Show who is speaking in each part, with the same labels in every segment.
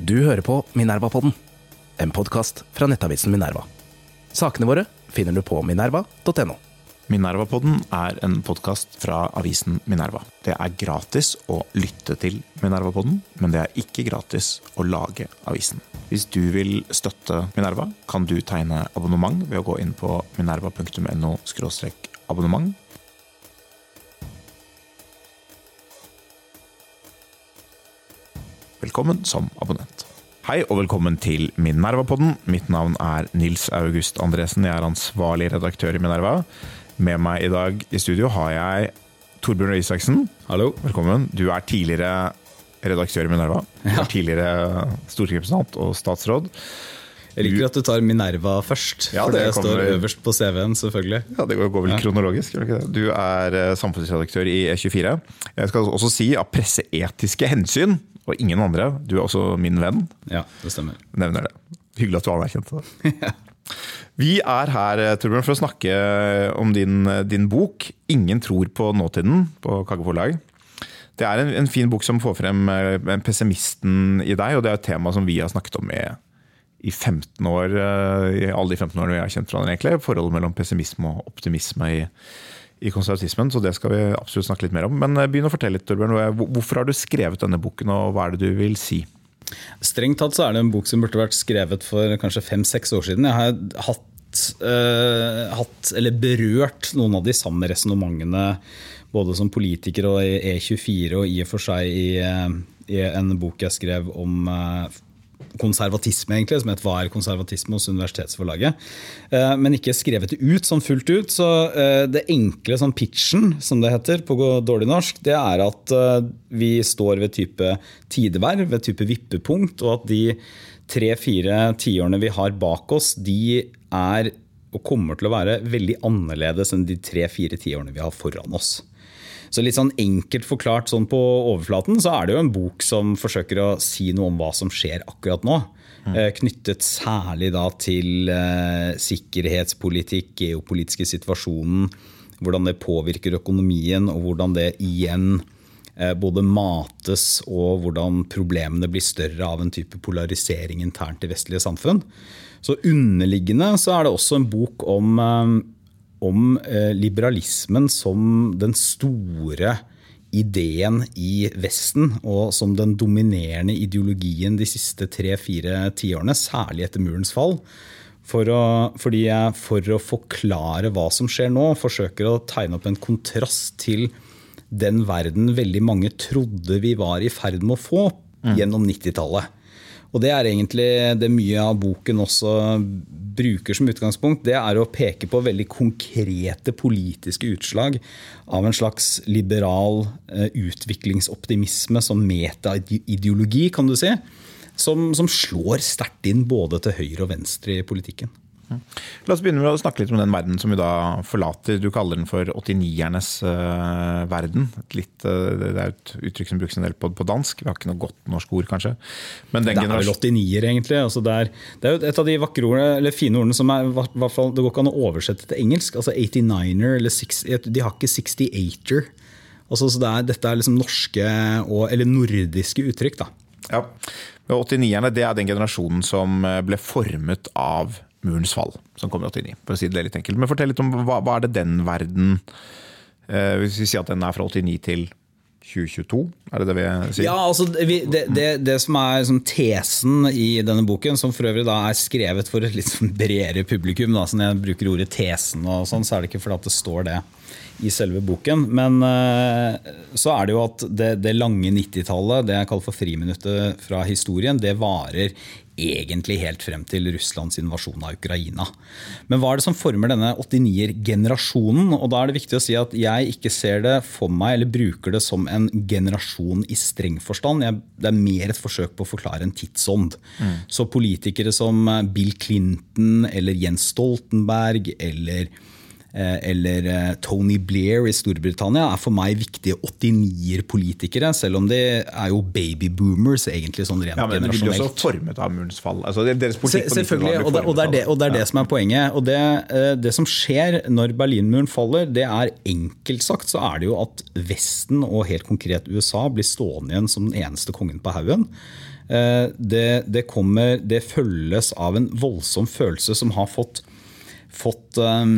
Speaker 1: Du hører på Minerva-podden, en podkast fra nettavisen Minerva. Sakene våre finner du på minerva.no.
Speaker 2: Minerva-podden er en podkast fra avisen Minerva. Det er gratis å lytte til Minerva-podden, men det er ikke gratis å lage avisen. Hvis du vil støtte Minerva, kan du tegne abonnement ved å gå inn på minerva.no abonnement. Velkommen som abonnent. Hei og velkommen til Minerva-podden. Mitt navn er Nils August Andresen. Jeg er ansvarlig redaktør i Minerva. Med meg i dag i studio har jeg Torbjørn Røe Isaksen.
Speaker 3: Hallo.
Speaker 2: Velkommen. Du er tidligere redaktør i Minerva. Du er tidligere stortingsrepresentant og statsråd.
Speaker 3: Jeg liker at du tar Minerva først,
Speaker 2: Ja,
Speaker 3: for det,
Speaker 2: det kommer-
Speaker 3: står øverst på CV-en, selvfølgelig.
Speaker 2: Ja, Det går vel kronologisk. Du er eh, samfunnsredaktør i E24. Jeg skal også si av presseetiske hensyn, og ingen andre, du er også min venn,
Speaker 3: Ja, det stemmer.
Speaker 2: nevner det. Hyggelig at du anerkjente det. Vi er her eh, Torbjørn, for å snakke om din, din bok 'Ingen tror på nåtiden' på Kagge forlag. Det er en, en fin bok som får frem eh, pessimisten i deg, og det er et tema som vi har snakket om i, i 15 år, eh, i alle de 15 årene vi har kjent hverandre. egentlig, Forholdet mellom pessimisme og optimisme i, i konservatismen. Så det skal vi absolutt snakke litt mer om. Men eh, begynn å fortelle litt, Torbjørn. Hvorfor har du skrevet denne boken, og hva er det du vil si?
Speaker 3: Strengt tatt så er det en bok som burde vært skrevet for kanskje fem-seks år siden. Jeg har hatt, uh, hatt, eller berørt noen av de samme resonnementene både som politiker og i E24 og i og for seg i, eh, i en bok jeg skrev om eh, konservatisme, egentlig, som het Hva er konservatisme hos Universitetsforlaget. Eh, Men ikke skrevet det ut sånn fullt ut. Så eh, det enkle sånn pitchen, som det heter på dårlig norsk, det er at eh, vi står ved type tidevær, ved type vippepunkt, og at de tre-fire tiårene vi har bak oss, de er og kommer til å være veldig annerledes enn de tre-fire tiårene vi har foran oss. Så litt sånn enkelt forklart sånn på overflaten, så er det jo en bok som forsøker å si noe om hva som skjer akkurat nå. Eh, Knyttet særlig da til eh, sikkerhetspolitikk, geopolitiske situasjonen, hvordan det påvirker økonomien, og hvordan det igjen eh, både mates og hvordan problemene blir større av en type polarisering internt i vestlige samfunn. Så underliggende så er det også en bok om eh, om eh, liberalismen som den store ideen i Vesten, og som den dominerende ideologien de siste tre-fire tiårene, særlig etter murens fall. For å, fordi jeg for å forklare hva som skjer nå, forsøker å tegne opp en kontrast til den verden veldig mange trodde vi var i ferd med å få gjennom 90-tallet. Og det er egentlig det mye av boken også bruker som utgangspunkt. Det er å peke på veldig konkrete politiske utslag av en slags liberal eh, utviklingsoptimisme som metaideologi, kan du si. Som, som slår sterkt inn både til høyre og venstre i politikken.
Speaker 2: La oss begynne med å snakke litt om den verden som vi da forlater. Du kaller den for 89-ernes uh, verden. Et litt, uh, det er et uttrykk som brukes en del på, på dansk. Vi har ikke noe godt norsk ord, kanskje. Men den
Speaker 3: Det er vel
Speaker 2: generasjonen
Speaker 3: 89-er, egentlig. Altså det, er, det er jo et av de vakre ordene, eller fine ordene som er, hvert fall, det går ikke an å oversette til engelsk. altså 89er eller 60, De har ikke 68er. Altså, så det er, dette er liksom norske og, eller nordiske uttrykk. da.
Speaker 2: ja. Men 89-erne det er den generasjonen som eh, ble formet av murens fall, som kom i 89. For å si det litt enkelt. Men fortell litt om hva, hva er det den verden eh, Hvis vi sier at den er fra 89 til 2022, er det det vi sier?
Speaker 3: Ja, altså det, det, det, som er sånn tesen i denne boken, som for øvrig er skrevet for et litt sånn bredere publikum, da, så jeg bruker ordet tesen, og sånn, så er det ikke fordi at det står det i selve boken. Men eh, så er det jo at det, det lange 90-tallet, det jeg kaller for friminuttet fra historien, det varer egentlig helt frem til Russlands invasjon av Ukraina. Men hva er det som former denne 89-er-generasjonen? Og da er det viktig å si at jeg ikke ser det for meg, eller bruker det som en generasjon i streng forstand. Jeg, det er mer et forsøk på å forklare en tidsånd. Så politikere som Bill Clinton eller Jens Stoltenberg eller eller eh, Tony Blair i Storbritannia er for meg viktige 89-er-politikere, selv om de er jo babyboomers egentlig sånn rent
Speaker 2: Ja, men de blir også formet av murens fall. Altså, deres politikk på 90-tallet
Speaker 3: Selvfølgelig, og det, og det er det, og det er det som er poenget. Og det, eh, det som skjer når Berlinmuren faller, det er enkelt sagt så er det jo at Vesten, og helt konkret USA, blir stående igjen som den eneste kongen på haugen. Eh, det, det, kommer, det følges av en voldsom følelse som har fått, fått um,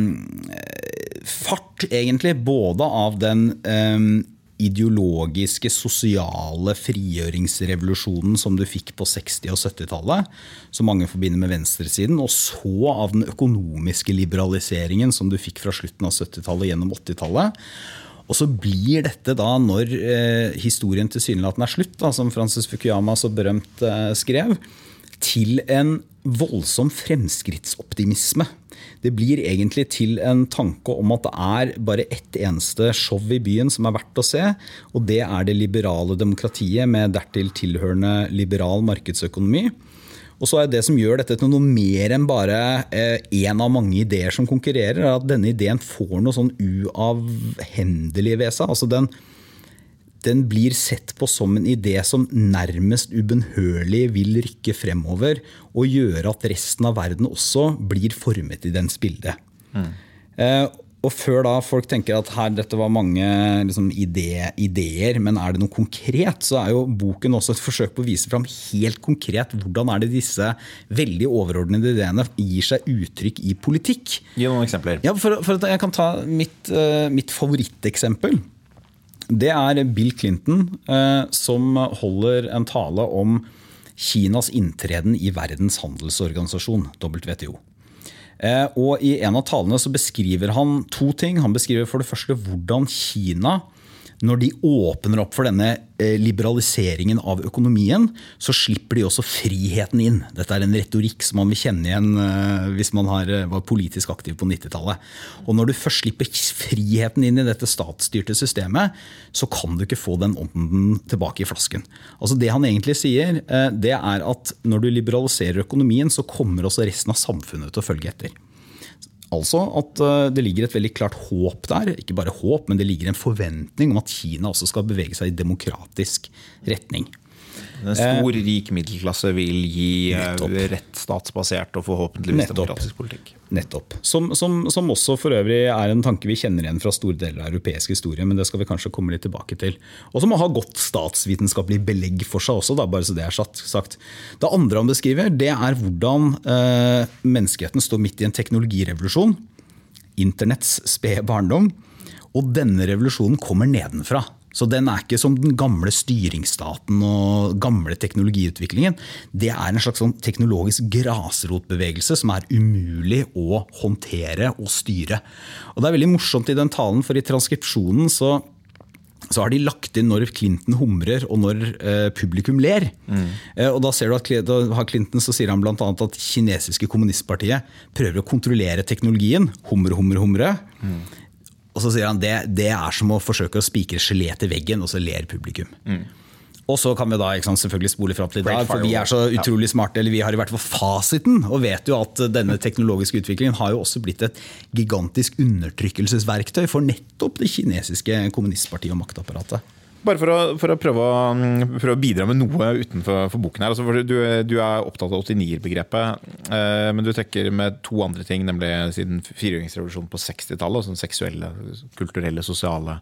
Speaker 3: fart, egentlig. Både av den um, ideologiske, sosiale frigjøringsrevolusjonen som du fikk på 60- og 70-tallet, som mange forbinder med venstresiden, og så av den økonomiske liberaliseringen som du fikk fra slutten av 70-tallet gjennom 80-tallet. Og så blir dette da, når eh, historien tilsynelatende er slutt, da, som Francis Fukuyama så berømt eh, skrev, til en voldsom fremskrittsoptimisme. Det blir egentlig til en tanke om at det er bare ett eneste show i byen som er verdt å se, og det er det liberale demokratiet med dertil tilhørende liberal markedsøkonomi. Og så er Det som gjør dette til noe mer enn bare én eh, av mange ideer som konkurrerer, er at denne ideen får noe sånn uavhendelig ved seg. Altså den, den blir sett på som en idé som nærmest ubønnhørlig vil rykke fremover og gjøre at resten av verden også blir formet i dens bilde. Mm. Eh, og før da folk tenker at her, dette var mange liksom, ide, ideer, men er det noe konkret, så er jo boken også et forsøk på å vise fram helt konkret hvordan er det disse veldig overordnede ideene gir seg uttrykk i politikk.
Speaker 2: Gi noen eksempler.
Speaker 3: Ja, for, for Jeg kan ta mitt, uh, mitt, favoritteksempel. Det er Bill Clinton uh, som holder en tale om Kinas inntreden i Verdens handelsorganisasjon, WTO. Eh, og I en av talene så beskriver han to ting. Han beskriver for det første hvordan Kina når de åpner opp for denne eh, liberaliseringen av økonomien, så slipper de også friheten inn. Dette er en retorikk som man vil kjenne igjen eh, hvis man har, var politisk aktiv på 90-tallet. Og når du først slipper friheten inn i dette statsstyrte systemet, så kan du ikke få den ånden tilbake i flasken. Altså Det han egentlig sier, det er at når du liberaliserer økonomien, så kommer også resten av samfunnet til å følge etter. Altså at eh, det ligger et veldig klart håp der. Ikke bare håp, men det ligger en forventning om at Kina også skal bevege seg i demokratisk retning.
Speaker 2: En stor, rik middelklasse vil gi eh, Nettopp. rettsstatsbasert og forhåpentligvis Nettopp. demokratisk politikk.
Speaker 3: Nettopp. Som, som, som, også for øvrig er en tanke vi kjenner igjen fra store deler av europeisk historie, men det skal vi kanskje komme litt tilbake til. Og som ha godt statsvitenskapelig belegg for seg også, da, bare så det er sagt. Det andre han beskriver, det er hvordan eh, menneskeheten står midt i en teknologirevolusjon. Internetts spede barndom. Og denne revolusjonen kommer nedenfra. Så den er ikke som den gamle styringsstaten og gamle teknologiutviklingen. Det er en slags sånn teknologisk grasrotbevegelse som er umulig å håndtere og styre. Og Det er veldig morsomt i den talen, for i transkripsjonen så så har de lagt inn når Clinton humrer og når eh, publikum ler. Mm. Eh, og Da ser du at da har Clinton så sier han bl.a. at kinesiske kommunistpartiet prøver å kontrollere teknologien. Humre, humre, humre. Mm. Og så sier han det, det er som å forsøke å spikre gelé til veggen, og så ler publikum. Mm. Og så kan vi da sant, selvfølgelig spole fram til i dag, for vi er så utrolig smarte, eller vi har i hvert fall fasiten, og vet jo at denne teknologiske utviklingen har jo også blitt et gigantisk undertrykkelsesverktøy for nettopp det kinesiske kommunistpartiet og maktapparatet.
Speaker 2: Bare for å, for å prøve, å, mm, prøve, å, bidra med noe utenfor boken. her. Altså du, du, er opptatt av 89-begrepet, eh, men du trekker med to andre ting. Nemlig siden frigjøringsrevolusjonen på 60-tallet. Sånn seksuelle, kulturelle, sosiale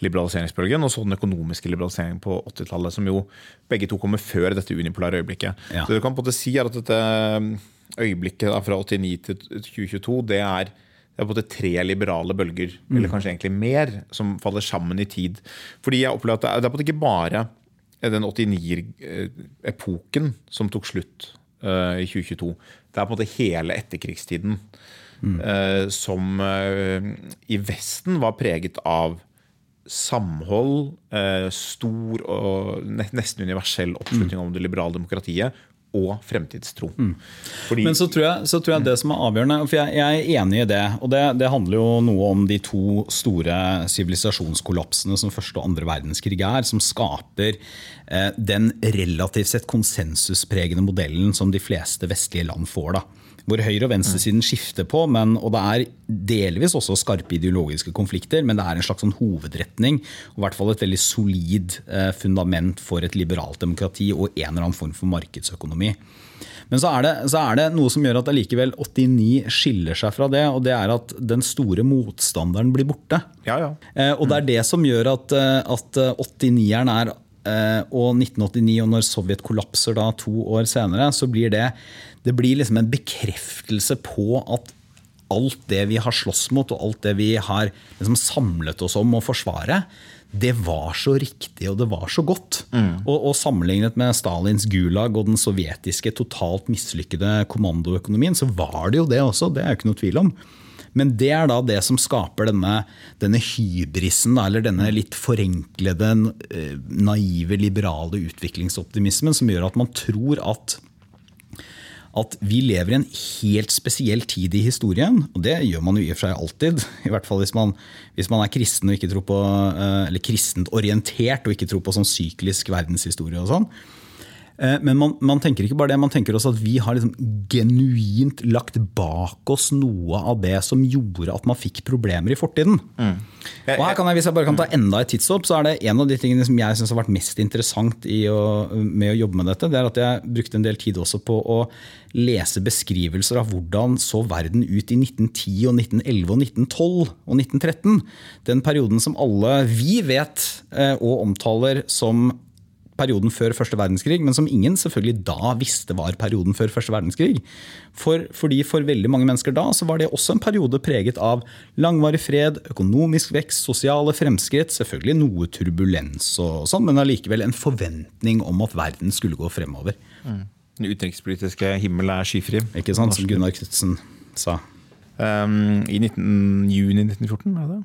Speaker 2: liberaliseringsbølgen. Og så den økonomiske liberaliseringen på 80-tallet, som jo begge to kommer før dette unipolare øyeblikket. Ja. Så du kan på en måte si at dette øyeblikket fra 89 til 2022, det er det er på en måte tre liberale bølger, mm. eller kanskje egentlig mer, som faller sammen i tid. Fordi jeg opplever at det er, på en måte ikke bare den 89-epoken som tok slutt uh, i 2022. Det er på en måte hele etterkrigstiden mm. uh, som uh, i Vesten var preget av samhold, stor og nesten universell oppslutning om det liberale demokratiet og fremtidstro. Mm.
Speaker 3: Men så tror, jeg, så tror, jeg, det som er avgjørende For jeg, jeg er enig i det. Og det, det, handler jo noe om de to store sivilisasjonskollapsene som første og andre verdenskrig er, som skaper eh, den relativt sett konsensuspregende modellen som de fleste vestlige land får. da hvor høyre- og venstresiden skifter på. Men, og det er delvis også skarpe ideologiske konflikter, men det er en slags sånn hovedretning. Og i hvert fall et veldig solid eh, fundament for et liberalt demokrati og en eller annen form for markedsøkonomi. Men så er, det, så er det noe som gjør at allikevel 89 skiller seg fra det. Og det er at den store motstanderen blir borte.
Speaker 2: Ja, ja.
Speaker 3: Mm. og det er det som gjør at, eh, at 89-eren er og 1989, og når Sovjet kollapser da to år senere, så blir det, det blir liksom en bekreftelse på at alt det vi har slåss mot, og alt det vi har liksom samlet oss om å forsvare, det var så riktig og det var så godt. Mm. Og, og, sammenlignet med Stalins Gulag og den sovjetiske totalt mislykkede kommandoøkonomien, så var det jo det også. Det er jo ikke noe tvil om. Men det er da det som skaper denne, denne hybrisen, eller denne litt forenklede, eh, naive, liberale utviklingsoptimismen som gjør at man tror at at vi lever i en helt spesiell tid i historien. Og det gjør man jo i og for seg alltid. I hvert fall hvis man, hvis man er kristen og ikke tror på, eh, eller kristent orientert og ikke tror på sånn syklisk verdenshistorie og sånn. Eh, men man, man, tenker ikke bare det, man tenker også at vi har liksom genuint lagt bak oss noe av det som gjorde at man fikk problemer i fortiden. Mm. Jeg, og her kan jeg, Hvis jeg bare kan ta enda et tidshopp, så er det en av de tingene som jeg synes har vært mest interessant å, med å jobbe med dette, det er at jeg brukte en del tid også på å lese beskrivelser av hvordan så verden ut i 1910, og 1911, og 1912 og 1913. Den perioden som alle vi vet eh, og omtaler som perioden før første verdenskrig, men som ingen selvfølgelig da visste var perioden før første verdenskrig. For, fordi for veldig mange mennesker da så var det også en periode preget av langvarig fred, økonomisk vekst, sosiale fremskritt, selvfølgelig noe turbulens og sånn, men allikevel en forventning om at verden skulle gå fremover.
Speaker 2: Mm. Den utenrikspolitiske himmel er skyfri.
Speaker 3: Ikke sant, som Gunnar Knutsen sa.
Speaker 2: Um, I 19, juni 1914, er det?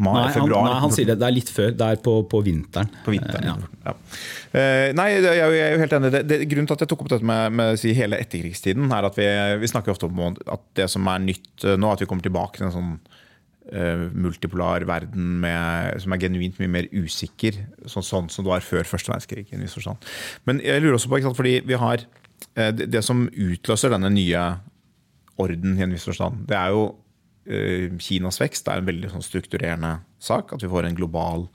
Speaker 3: Mai, nei, han, nei, han, sier det. Det er litt før. Det er på, på vinteren.
Speaker 2: På vinteren, ja. ja. Uh, nei, jeg er jo helt enig. Det, det, grunnen til at jeg tok opp dette med, med si, hele etterkrigstiden, er at vi, vi, snakker ofte om at det som er nytt uh, nå, at vi kommer tilbake til en sånn uh, multipolar verden med, som er genuint mye mer usikker, sånn, sånn som det var før første verdenskrig. i en viss forstand. Men jeg lurer også på, sant, fordi vi har det, det som utløser denne nye orden i en viss forstand, det er jo Eh, Kinas vekst er en veldig sånn strukturerende sak. At vi får en global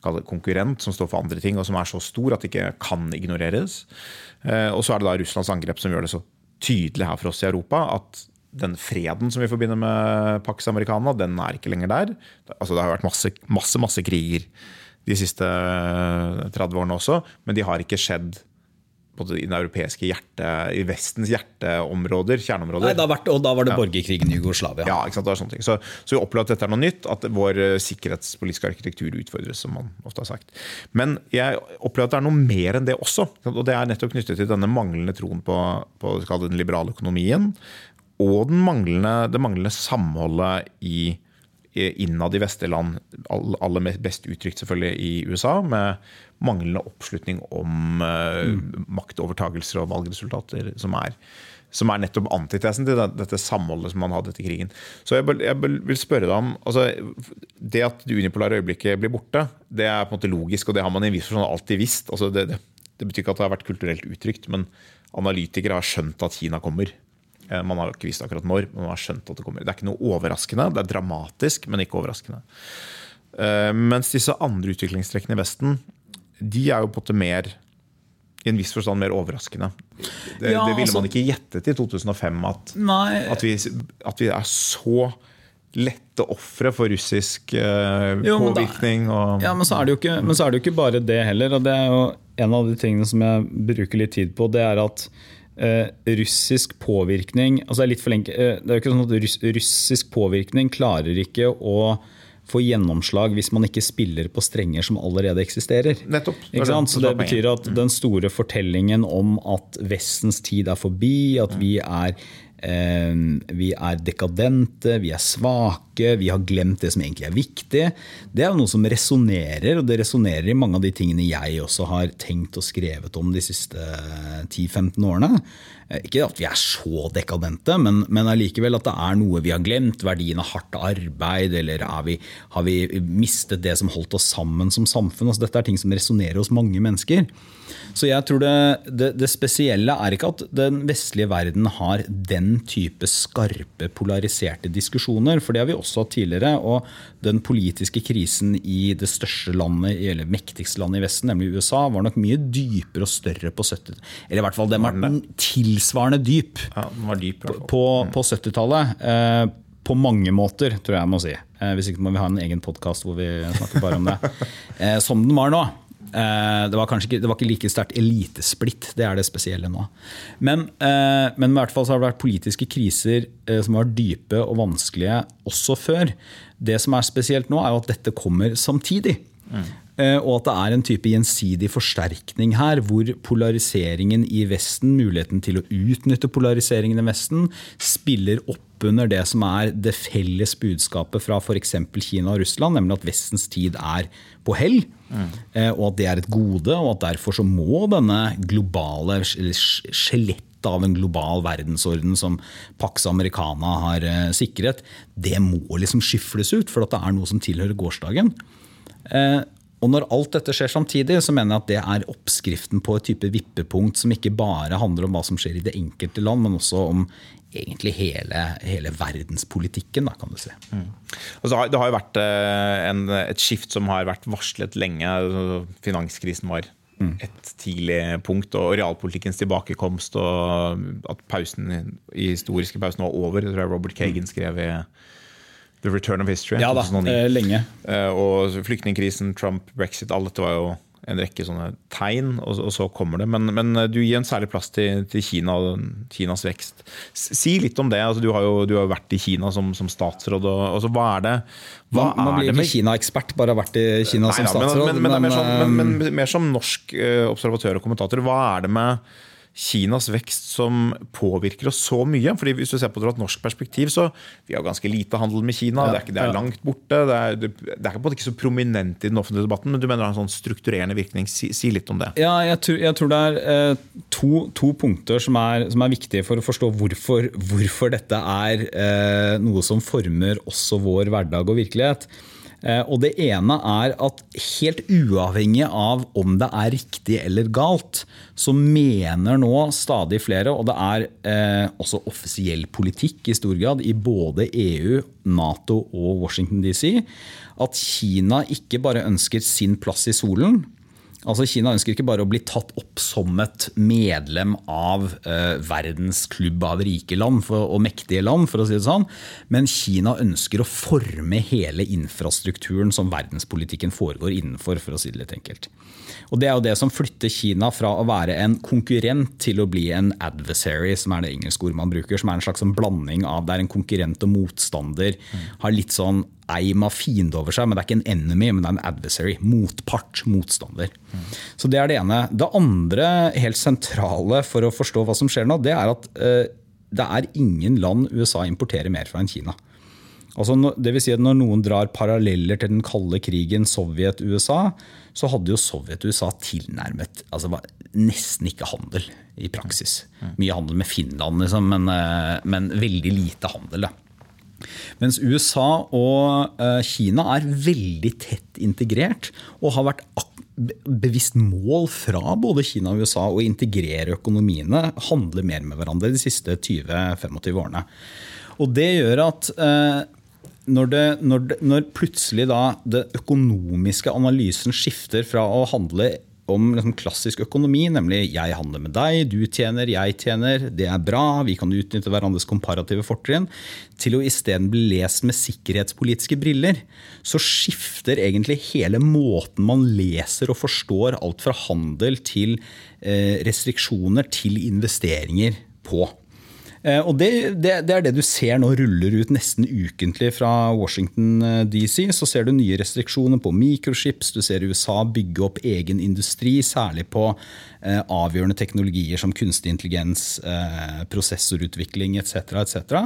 Speaker 2: konkurrent som står for andre ting, og som er så stor at det ikke kan ignoreres. Eh, og så er det da Russlands angrep som gjør det så tydelig her for oss i Europa at den freden som vi forbinder med Pax Americana, den er ikke lenger der. Altså, det har vært masse, masse, masse kriger de siste 30 årene også, men de har ikke skjedd i den europeiske hjerte, i Vestens hjerteområder, kjerneområder.
Speaker 3: Nei, vært, og da var det borgerkrigen i Jugoslavia.
Speaker 2: Ja, ikke sant, det var sånne ting. Så, så vi opplever at dette er noe nytt, at vår eh, sikkerhetspolitiske arkitektur utfordres, som man ofte har sagt. Men jeg opplever at det er noe mer enn det også. Og det er nettopp knyttet til denne manglende troen på, på den liberale økonomien, og den manglende, det manglende samholdet i innad i vestlige land, aller best uttrykt selvfølgelig i USA, med manglende oppslutning om uh, mm. maktovertagelser og valgresultater, som er, som er nettopp antitesen til dette samholdet som man hadde etter krigen. Så jeg, jeg vil spørre deg om altså, Det at det unipolare øyeblikket blir borte, det er på en måte logisk, og det har man i viss forstand alltid visst. Altså, det, det, det, betyr ikke at det har vært kulturelt uttrykt, men analytikere har skjønt at Kina kommer. Eh, man har ikke visst akkurat når, men man har skjønt at det kommer. Det er ikke noe overraskende. Det er dramatisk, men ikke overraskende. Uh, mens disse andre utviklingstrekkene i Vesten de er jo på en måte mer i en viss forstand mer overraskende. Det, ja, det ville man altså- ikke gjettet i 2005, at, at, vi, at vi, er så lette ofre for russisk uh, jo, påvirkning. Og,
Speaker 3: ja, men så, ikke, men så, er det jo ikke bare det heller. og det er jo En av de tingene som jeg bruker litt tid på, det er at uh, russisk påvirkning altså det, er uh, det er jo ikke sånn at russ, russisk påvirkning klarer ikke å få gjennomslag hvis man ikke spiller på strenger som allerede eksisterer.
Speaker 2: Nettopp.
Speaker 3: Så det betyr at den store fortellingen om at Vestens tid er forbi, at vi er eh, vi er dekadente, vi er svake, vi har glemt det som egentlig er viktig. Det er noe som resonnerer, og det resonnerer i mange av de tingene jeg også har tenkt og skrevet om de siste 10-15 årene. Eh, ikke at vi er så dekadente, men, men allikevel at det er noe vi har glemt. Verdien av hardt arbeid, eller vi, har vi mistet det som holdt oss sammen som samfunn? Altså, dette er ting som resonnerer hos mange mennesker. Så jeg tror det, det, det, spesielle er ikke at den vestlige verden har den type skarpe, polariserte diskusjoner, for det har vi også hatt tidligere. Og den politiske krisen i det største landet, eller mektigste landet i Vesten, nemlig USA, var nok mye dypere og større på 70-tallet. Eller i hvert fall den var tilsvarende dyp,
Speaker 2: ja, den var dyp
Speaker 3: på, på 70-tallet. Eh, på mange måter, tror jeg jeg må si. Eh, hvis ikke må vi ha en egen podkast hvor vi snakker bare om det. Eh, som den var nå. Eh, det var ikke, det var ikke like sterkt elitesplitt, det er det spesielle nå. Men, eh, men i hvert fall så har det vært politiske kriser eh, som har vært dype og vanskelige også før. Det som er spesielt nå, er jo at dette kommer samtidig. Mm. Og at det er en type gjensidig forsterkning her, hvor polariseringen i Vesten, muligheten til å utnytte polariseringen i Vesten, spiller opp under det som er det felles budskapet fra f.eks. Kina og Russland, nemlig at Vestens tid er på hell. Mm. Og at det er et gode, og at derfor så må denne globale skjelettet av en global verdensorden som Pax Americana har eh, sikret, det må liksom skyfles ut, for det er noe som tilhører gårsdagen. Og når alt dette skjer samtidig, så mener jeg at det er oppskriften på et type vippepunkt som ikke bare handler om hva som skjer i det enkelte land, men også om egentlig hele, hele verdenspolitikken, da, kan du si. Mm.
Speaker 2: Altså, det har jo vært eh, en, et skift som har vært varslet lenge. Altså, finanskrisen var mm. et tidlig punkt, og realpolitikkens tilbakekomst og at pausen, historiske pausen var over. Det tror jeg Robert Kagan mm. skrev i The Return of History.
Speaker 3: Ja da, eh, lenge.
Speaker 2: Eh, og flyktningkrisen, Trump, brexit, alt dette var jo en rekke sånne tegn, og, så kommer det. Men, men, du gir en særlig plass til, til Kina og Kinas vekst. Si litt om det. Altså, du, har jo, du har vært i Kina som, som statsråd. Og, altså, hva er det
Speaker 3: hva Man, man blir ikke Kina-ekspert, bare har vært i Kina Nei, som statsråd.
Speaker 2: Men, men, men, men, mer som norsk observatør og kommentator, hva er det med Kinas vekst som påvirker oss så mye. fordi hvis du ser på det fra et norsk perspektiv, så vi har ganske lite handel med Kina. Ja, det, er ikke, det, er langt borte. Det er, det er, måte ikke så prominent i den offentlige debatten, men du mener det har en sånn strukturerende virkning. Si, si litt om det.
Speaker 3: Ja, jeg tror, jeg tror det er eh, to, to, punkter som er, som er, viktige for å forstå hvorfor, hvorfor dette er eh, noe som former også vår hverdag og virkelighet. Eh, og Det ene er at helt uavhengig av om det er riktig eller galt, så mener nå stadig flere, og det er eh, også offisiell politikk i stor grad i både EU, Nato og Washington DC, at Kina ikke bare ønsker sin plass i solen, Altså Kina ønsker ikke bare å bli tatt opp som et medlem av eh, verdens klubb av rike land for, og mektige land, for å si det sånn, men Kina ønsker å forme hele infrastrukturen som verdenspolitikken foregår innenfor, for å si det litt enkelt. Og Det er jo det som flytter Kina fra å være en konkurrent til å bli en adversary, som er det engelske ordet man bruker. Som er en slags sånn blanding av det er en konkurrent og motstander. Har litt sånn eim av fiende over seg, men det er ikke en enemy, men det er en adversary. Motpart, motstander. Så Det er det ene. Det andre helt sentrale for å forstå hva som skjer nå, det er at uh, det er ingen land USA importerer mer fra enn Kina. Altså, det vil si at Når noen drar paralleller til den kalde krigen Sovjet-USA, så hadde jo Sovjet-USA tilnærmet altså nesten ikke handel i praksis. Mye handel med Finland, liksom, men, eh, men, veldig lite handel. Da. Mens USA og eh, Kina er veldig tett integrert og har vært bevisst mål fra både Kina og USA å integrere økonomiene, handle mer med hverandre de siste 20-25 årene. Og Det gjør at eh, når, det, når, det, når plutselig da det økonomiske analysen skifter fra å handle om liksom klassisk økonomi, nemlig jeg handler med deg, du tjener, jeg tjener, det er bra, vi kan utnytte hverandres komparative fortrinn, til å isteden bli lest med sikkerhetspolitiske briller, så skifter egentlig hele måten man leser og forstår alt fra handel til eh, restriksjoner til investeringer på. Eh, og det, det, det, er det du ser nå ruller ut nesten ukentlig fra Washington eh, DC. Så ser du nye restriksjoner på mikrochips, du ser USA bygge opp egen industri, særlig på eh, avgjørende teknologier som kunstig intelligens, eh, prosessorutvikling etc. etc.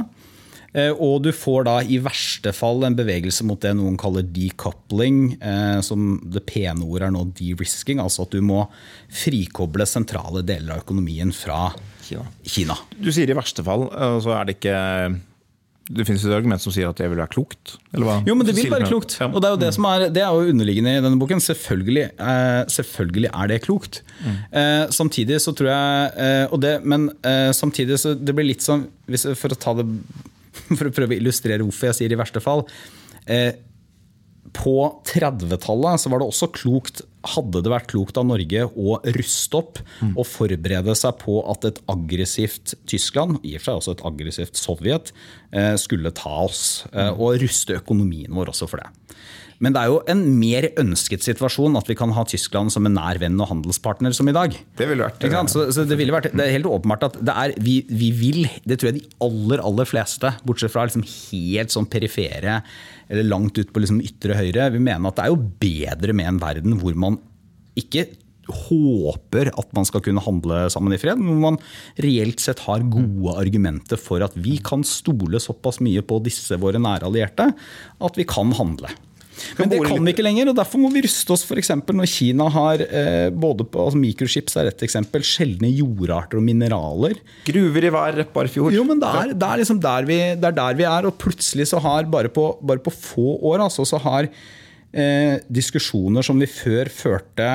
Speaker 3: Og du får da i verste fall en bevegelse mot det noen kaller decoupling, som det pene ordet er nå de-risking, altså at du må frikoble sentrale deler av økonomien fra Kina. Kina.
Speaker 2: Du sier i verste fall, så er det ikke det finnes et argument som sier at det vil være klokt?
Speaker 3: Jo, men det vil være klokt. Og det er jo det som er, det er jo underliggende i denne boken. Selvfølgelig, eh, selvfølgelig er det klokt. Mm. Eh, samtidig så tror jeg eh, det, Men eh, samtidig så det blir litt sånn For å ta det For å prøve å illustrere hvorfor jeg sier i verste fall. Eh, på 30-tallet var det også klokt hadde det vært klokt av Norge å ruste opp mm. og forberede seg på at et aggressivt Tyskland, i og for seg også et aggressivt Sovjet, eh, skulle ta oss. Eh, og ruste økonomien vår også for det. Men det er jo en mer ønsket situasjon at vi kan ha Tyskland som en nær venn og handelspartner som i dag.
Speaker 2: Det ville vært,
Speaker 3: sant? Så, så det, ville vært, det er helt åpenbart at det er, vi, vi vil, det tror jeg de aller aller fleste, bortsett fra liksom helt sånn perifere eller langt ut på liksom ytre høyre, vil mene at det er jo bedre med en verden hvor man ikke håper at man skal kunne handle sammen i fred, men man reelt sett har gode argumenter for at vi kan stole såpass mye på disse våre nære allierte at vi kan handle. Men det kan vi ikke lenger, og derfor må vi ruste oss f.eks. når Kina har eh, både på altså Microchips er et eksempel, sjeldne jordarter og mineraler.
Speaker 2: Gruver i hver Repparfjord.
Speaker 3: Jo, men det er, det er liksom der vi, det er der vi er, og plutselig så har bare på, bare på få år altså, så har eh, diskusjoner som vi før førte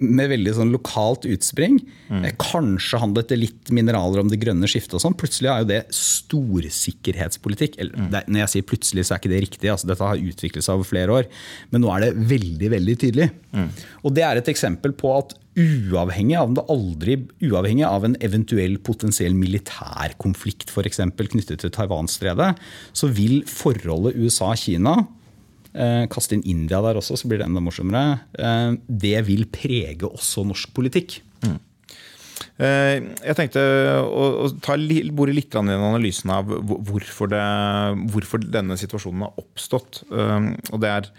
Speaker 3: med veldig sånn lokalt utspring. Mm. Kanskje handlet det litt mineraler om det grønne skiftet og sånn. Plutselig er jo det storsikkerhetspolitikk. Eller, mm. det, når jeg sier plutselig, så er ikke det riktig. Altså, dette har utviklet seg over flere år. Men nå er det veldig, veldig tydelig. Mm. Og det er et eksempel på at uavhengig av, aldri, uavhengig av en eventuell potensiell militærkonflikt f.eks. knyttet til Taiwan-stredet, så vil forholdet USA-Kina Eh, kaste inn India der også, så blir det enda morsommere. Eh, det vil prege også norsk politikk. Mm.
Speaker 2: Jeg tenkte å, ta bore litt i analysen av hvorfor, det, hvorfor, denne situasjonen har oppstått. Og det er,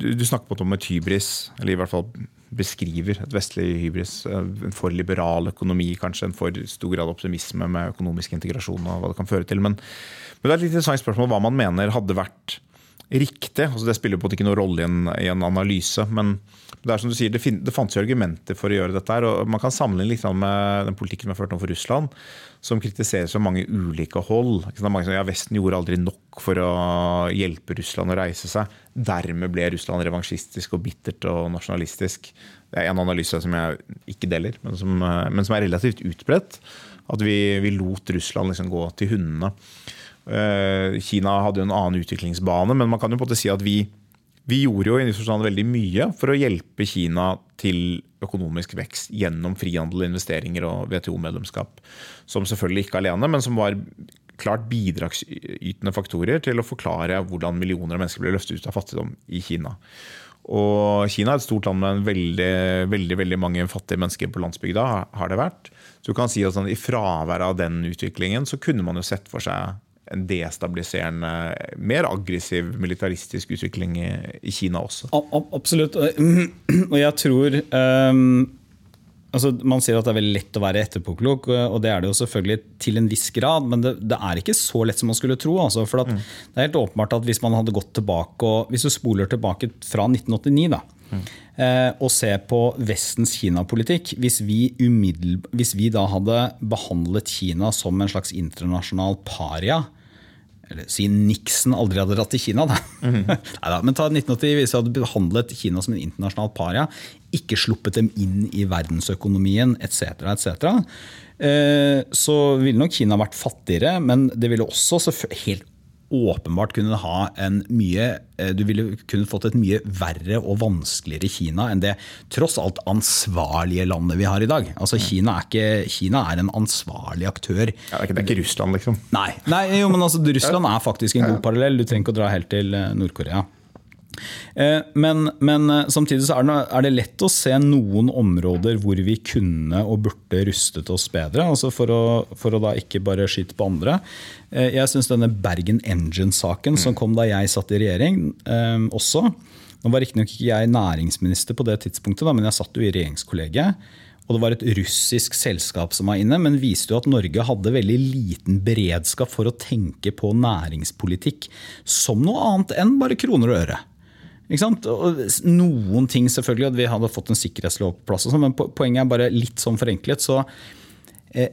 Speaker 2: du snakker om et hybris, eller i hvert fall beskriver et vestlig hybris. En for liberal økonomi, kanskje en for stor grad optimisme med økonomisk integrasjon og hva det kan føre til. Men, men det er et litt interessant spørsmål hva man mener hadde vært riktig. Altså det spiller på en måte ikke noen rolle i en, i en, analyse. Men det er som du sier, det, fin, det fantes jo argumenter for å gjøre dette. her, og Man kan sammenligne litt med den politikken vi har ført om for Russland, som kritiseres fra mange ulike hold. Det er mange som, ja, Vesten gjorde aldri nok for å hjelpe Russland å reise seg. Dermed ble Russland revansjistisk og bittert og nasjonalistisk. Det er en analyse som jeg ikke deler, men som, men som er relativt utbredt. At vi, vi lot Russland liksom gå til hundene. Eh, Kina hadde en annen utviklingsbane, men man kan jo på en måte si at vi, vi gjorde jo i forstand veldig mye for å hjelpe Kina til økonomisk vekst gjennom frihandel, investeringer og WTO-medlemskap. Som selvfølgelig ikke alene, men som var klart bidragsytende faktorer til å forklare hvordan millioner av mennesker ble løftet ut av fattigdom i Kina. Og Kina er et stort land med veldig, veldig, veldig mange fattige mennesker på landsbygda. har det vært. Så du kan si at sånn, I fravær av den utviklingen så kunne man jo sett for seg en destabiliserende, mer aggressiv militaristisk utvikling i, i Kina også.
Speaker 3: Absolutt. Og jeg tror um, altså Man sier at det er veldig lett å være etterpåklok, og det er det jo selvfølgelig til en viss grad. Men det, det er ikke så lett som man skulle tro. Altså, for mm. Det er helt åpenbart at hvis man hadde gått tilbake og Hvis du spoler tilbake fra 1989 da, mm. eh, og ser på Vestens Kina-politikk hvis, hvis vi da hadde behandlet Kina som en slags internasjonal paria, eller siden Nixon aldri hadde dratt til Kina, da. Mm. Neida, men ta 1980, hvis vi hadde behandlet Kina som en internasjonal paria, ikke sluppet dem inn i verdensøkonomien etc., etc., eh, så ville nok Kina vært fattigere, men det ville også helt åpenbart kunne ha en mye eh, Du ville kunne fått et mye verre og vanskeligere Kina enn det tross alt ansvarlige landet vi har i dag. Altså Kina er, ikke, Kina er en ansvarlig aktør.
Speaker 2: Ja, det, er ikke, det, er ikke, Russland, liksom?
Speaker 3: Nei, nei jo, men altså, Russland er faktisk en god parallell. Du trenger ikke å dra helt til eh, Nord-Korea. Eh, men, men, eh, samtidig så er det, lett å se noen områder hvor vi kunne og burde rustet oss bedre. altså For å, for å da ikke bare skyte på andre. Eh, jeg syns denne Bergen Engine-saken som kom da jeg satt i regjering, også Nå var riktignok ikke jeg næringsminister på det tidspunktet, da, men jeg satt jo i regjeringskollegiet. Og det var et russisk selskap som var inne, men viste jo at Norge hadde veldig liten beredskap for å tenke på næringspolitikk som noe annet enn bare kroner og øre. Noen ting selvfølgelig, at vi hadde fått en sikkerhetslov på plass, sånn, men poenget er bare litt sånn forenklet. så eh,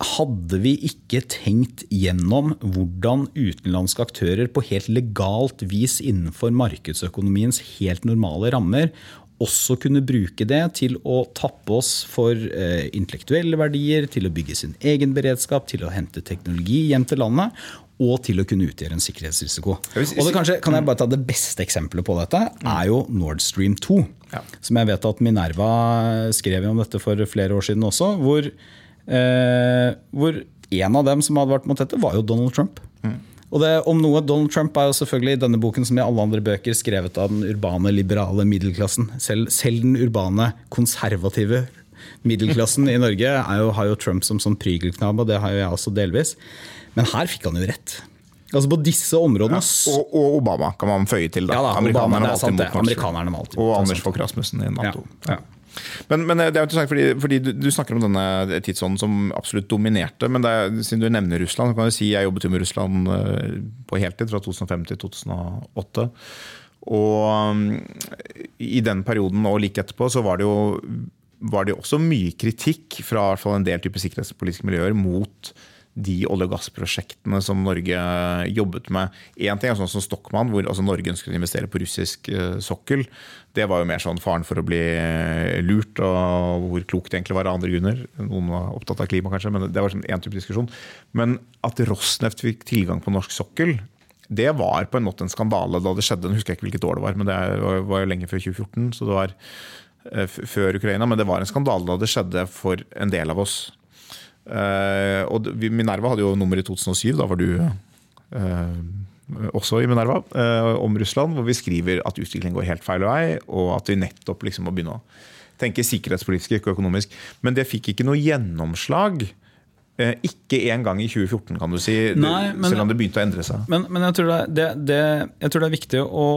Speaker 3: hadde vi ikke tenkt gjennom hvordan utenlandske aktører på helt legalt vis innenfor markedsøkonomiens helt normale rammer også kunne bruke det til å tappe oss for eh, intellektuelle verdier, til å bygge sin egen beredskap, til å hente teknologi hjem til landet, og til å kunne utgjøre en sikkerhetsrisiko. Og det kanskje, kan jeg bare ta Det beste eksempelet på dette er jo Nord Stream 2. Ja. Som jeg vet at Minerva skrev om dette for flere år siden også. Hvor, eh, hvor en av dem som hadde vært mot dette, var jo Donald Trump. Mm. Og det, om noe, Donald Trump er jo selvfølgelig i denne boken som i alle andre bøker skrevet av den urbane, liberale middelklassen. Selv, selv den urbane, konservative middelklassen i Norge jo, har jo Trump som sånn prygelknabb, og det har jo jeg også delvis. Men her fikk han jo rett. Altså På disse områdene
Speaker 2: ja, og, og, Obama kan man føye til. da.
Speaker 3: Ja, da Amerikanerne, Obama, er sant, Amerikanerne var alltid
Speaker 2: Og Anders Fogh Rasmussen i Nato. Ja, ja. Men, men, det er interessant, fordi, fordi du, du, snakker om denne tidsånden som absolutt dominerte. Men er, siden du nevner Russland, kan du si jeg jobbet jo med Russland eh, på heltid fra 2005 til 2008. Og um, i den perioden og like etterpå så var det jo var det også mye kritikk fra en del type sikkerhetspolitiske miljøer mot de olje- og gassprosjektene som Norge jobbet med. Én ting er sånn som Stockmann, hvor altså Norge ønsket å investere på russisk uh, sokkel. Det var jo mer sånn faren for å bli eh, lurt, og hvor klokt det egentlig var av andre grunner. Noen var opptatt av klima, kanskje, men det var sånn én type diskusjon. Men at Rosneft fikk tilgang på norsk sokkel, det var på en måte en skandale da det skjedde. Jeg husker ikke hvilket år det var, men det var jo lenge før 2014. så det var eh, før Ukraina, Men det var en skandale da det skjedde for en del av oss. Uh, og Minerva hadde jo nummer i 2007, da var du uh, også i Minerva, uh, om Russland, hvor vi skriver at utviklingen går helt feil vei, og at vi nettopp liksom må begynne å tenke sikkerhetspolitisk, ikke økonomisk. Men det fikk ikke noe gjennomslag. Ikke engang i 2014, kan du si, Nei, men, selv om det begynte å endre seg.
Speaker 3: Men, men jeg, tror det, det, det, jeg, tror det, er viktig å,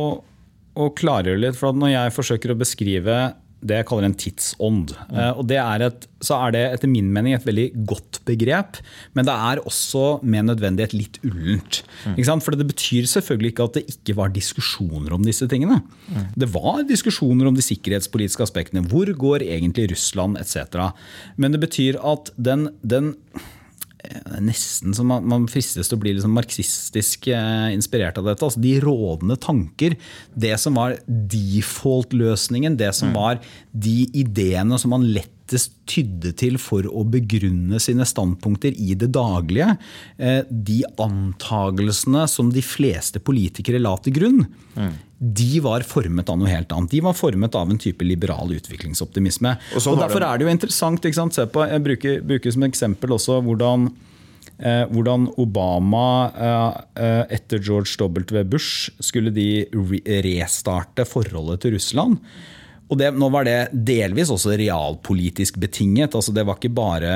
Speaker 3: å klargjøre litt. for Når jeg forsøker å beskrive det jeg kaller en tidsånd. Mm. Og det er et, så er det etter min mening et veldig godt begrep, men det er også med nødvendighet litt ullent. Mm. For det betyr selvfølgelig ikke at det ikke var diskusjoner om disse tingene. Mm. Det var diskusjoner om de sikkerhetspolitiske aspektene. Hvor går egentlig Russland etc. Men det betyr at den, den nesten som man, man fristes til å bli liksom marxistisk eh, inspirert av dette. Altså de rådende tanker. Det som var default-løsningen. Det som mm. var de ideene som man lettest tydde til for å begrunne sine standpunkter i det daglige. Eh, de antagelsene som de fleste politikere la til grunn. Mm. De var formet av noe helt annet. De var formet av en type liberal utviklingsoptimisme. Og, og Derfor er det jo interessant. Se på, Jeg bruker, bruker som eksempel også hvordan Eh, hvordan Obama eh, eh, etter George W. Bush skulle de restarte forholdet til Russland. Og det, nå var det delvis også realpolitisk betinget. altså Det var ikke bare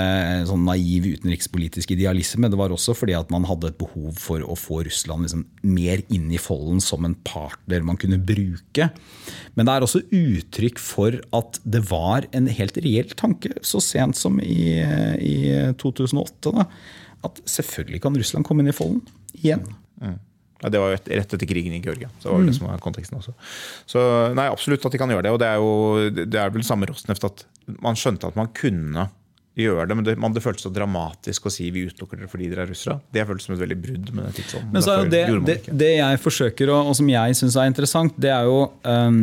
Speaker 3: sånn naiv utenrikspolitisk idealisme. Det var også fordi at man hadde et behov for å få Russland liksom mer inn i folden som en partner man kunne bruke. Men det er også uttrykk for at det var en helt reell tanke så sent som i, i 2008. da, at selvfølgelig kan Russland komme inn i folden igjen. Mm.
Speaker 2: Ja, det var jo rett etter krigen i Georgia. Så var det mm. som var konteksten også. Så nei, absolutt at de kan gjøre det. Og det er jo det er vel samme Rosneft at man skjønte at man kunne gjøre det, men det, man, det føltes så dramatisk å si vi utelukker dere fordi dere er russere. Det føltes som et veldig brudd med tidsånden.
Speaker 3: Men så er jo det, det, det, jeg forsøker, og, og som jeg syns er interessant, det er jo um,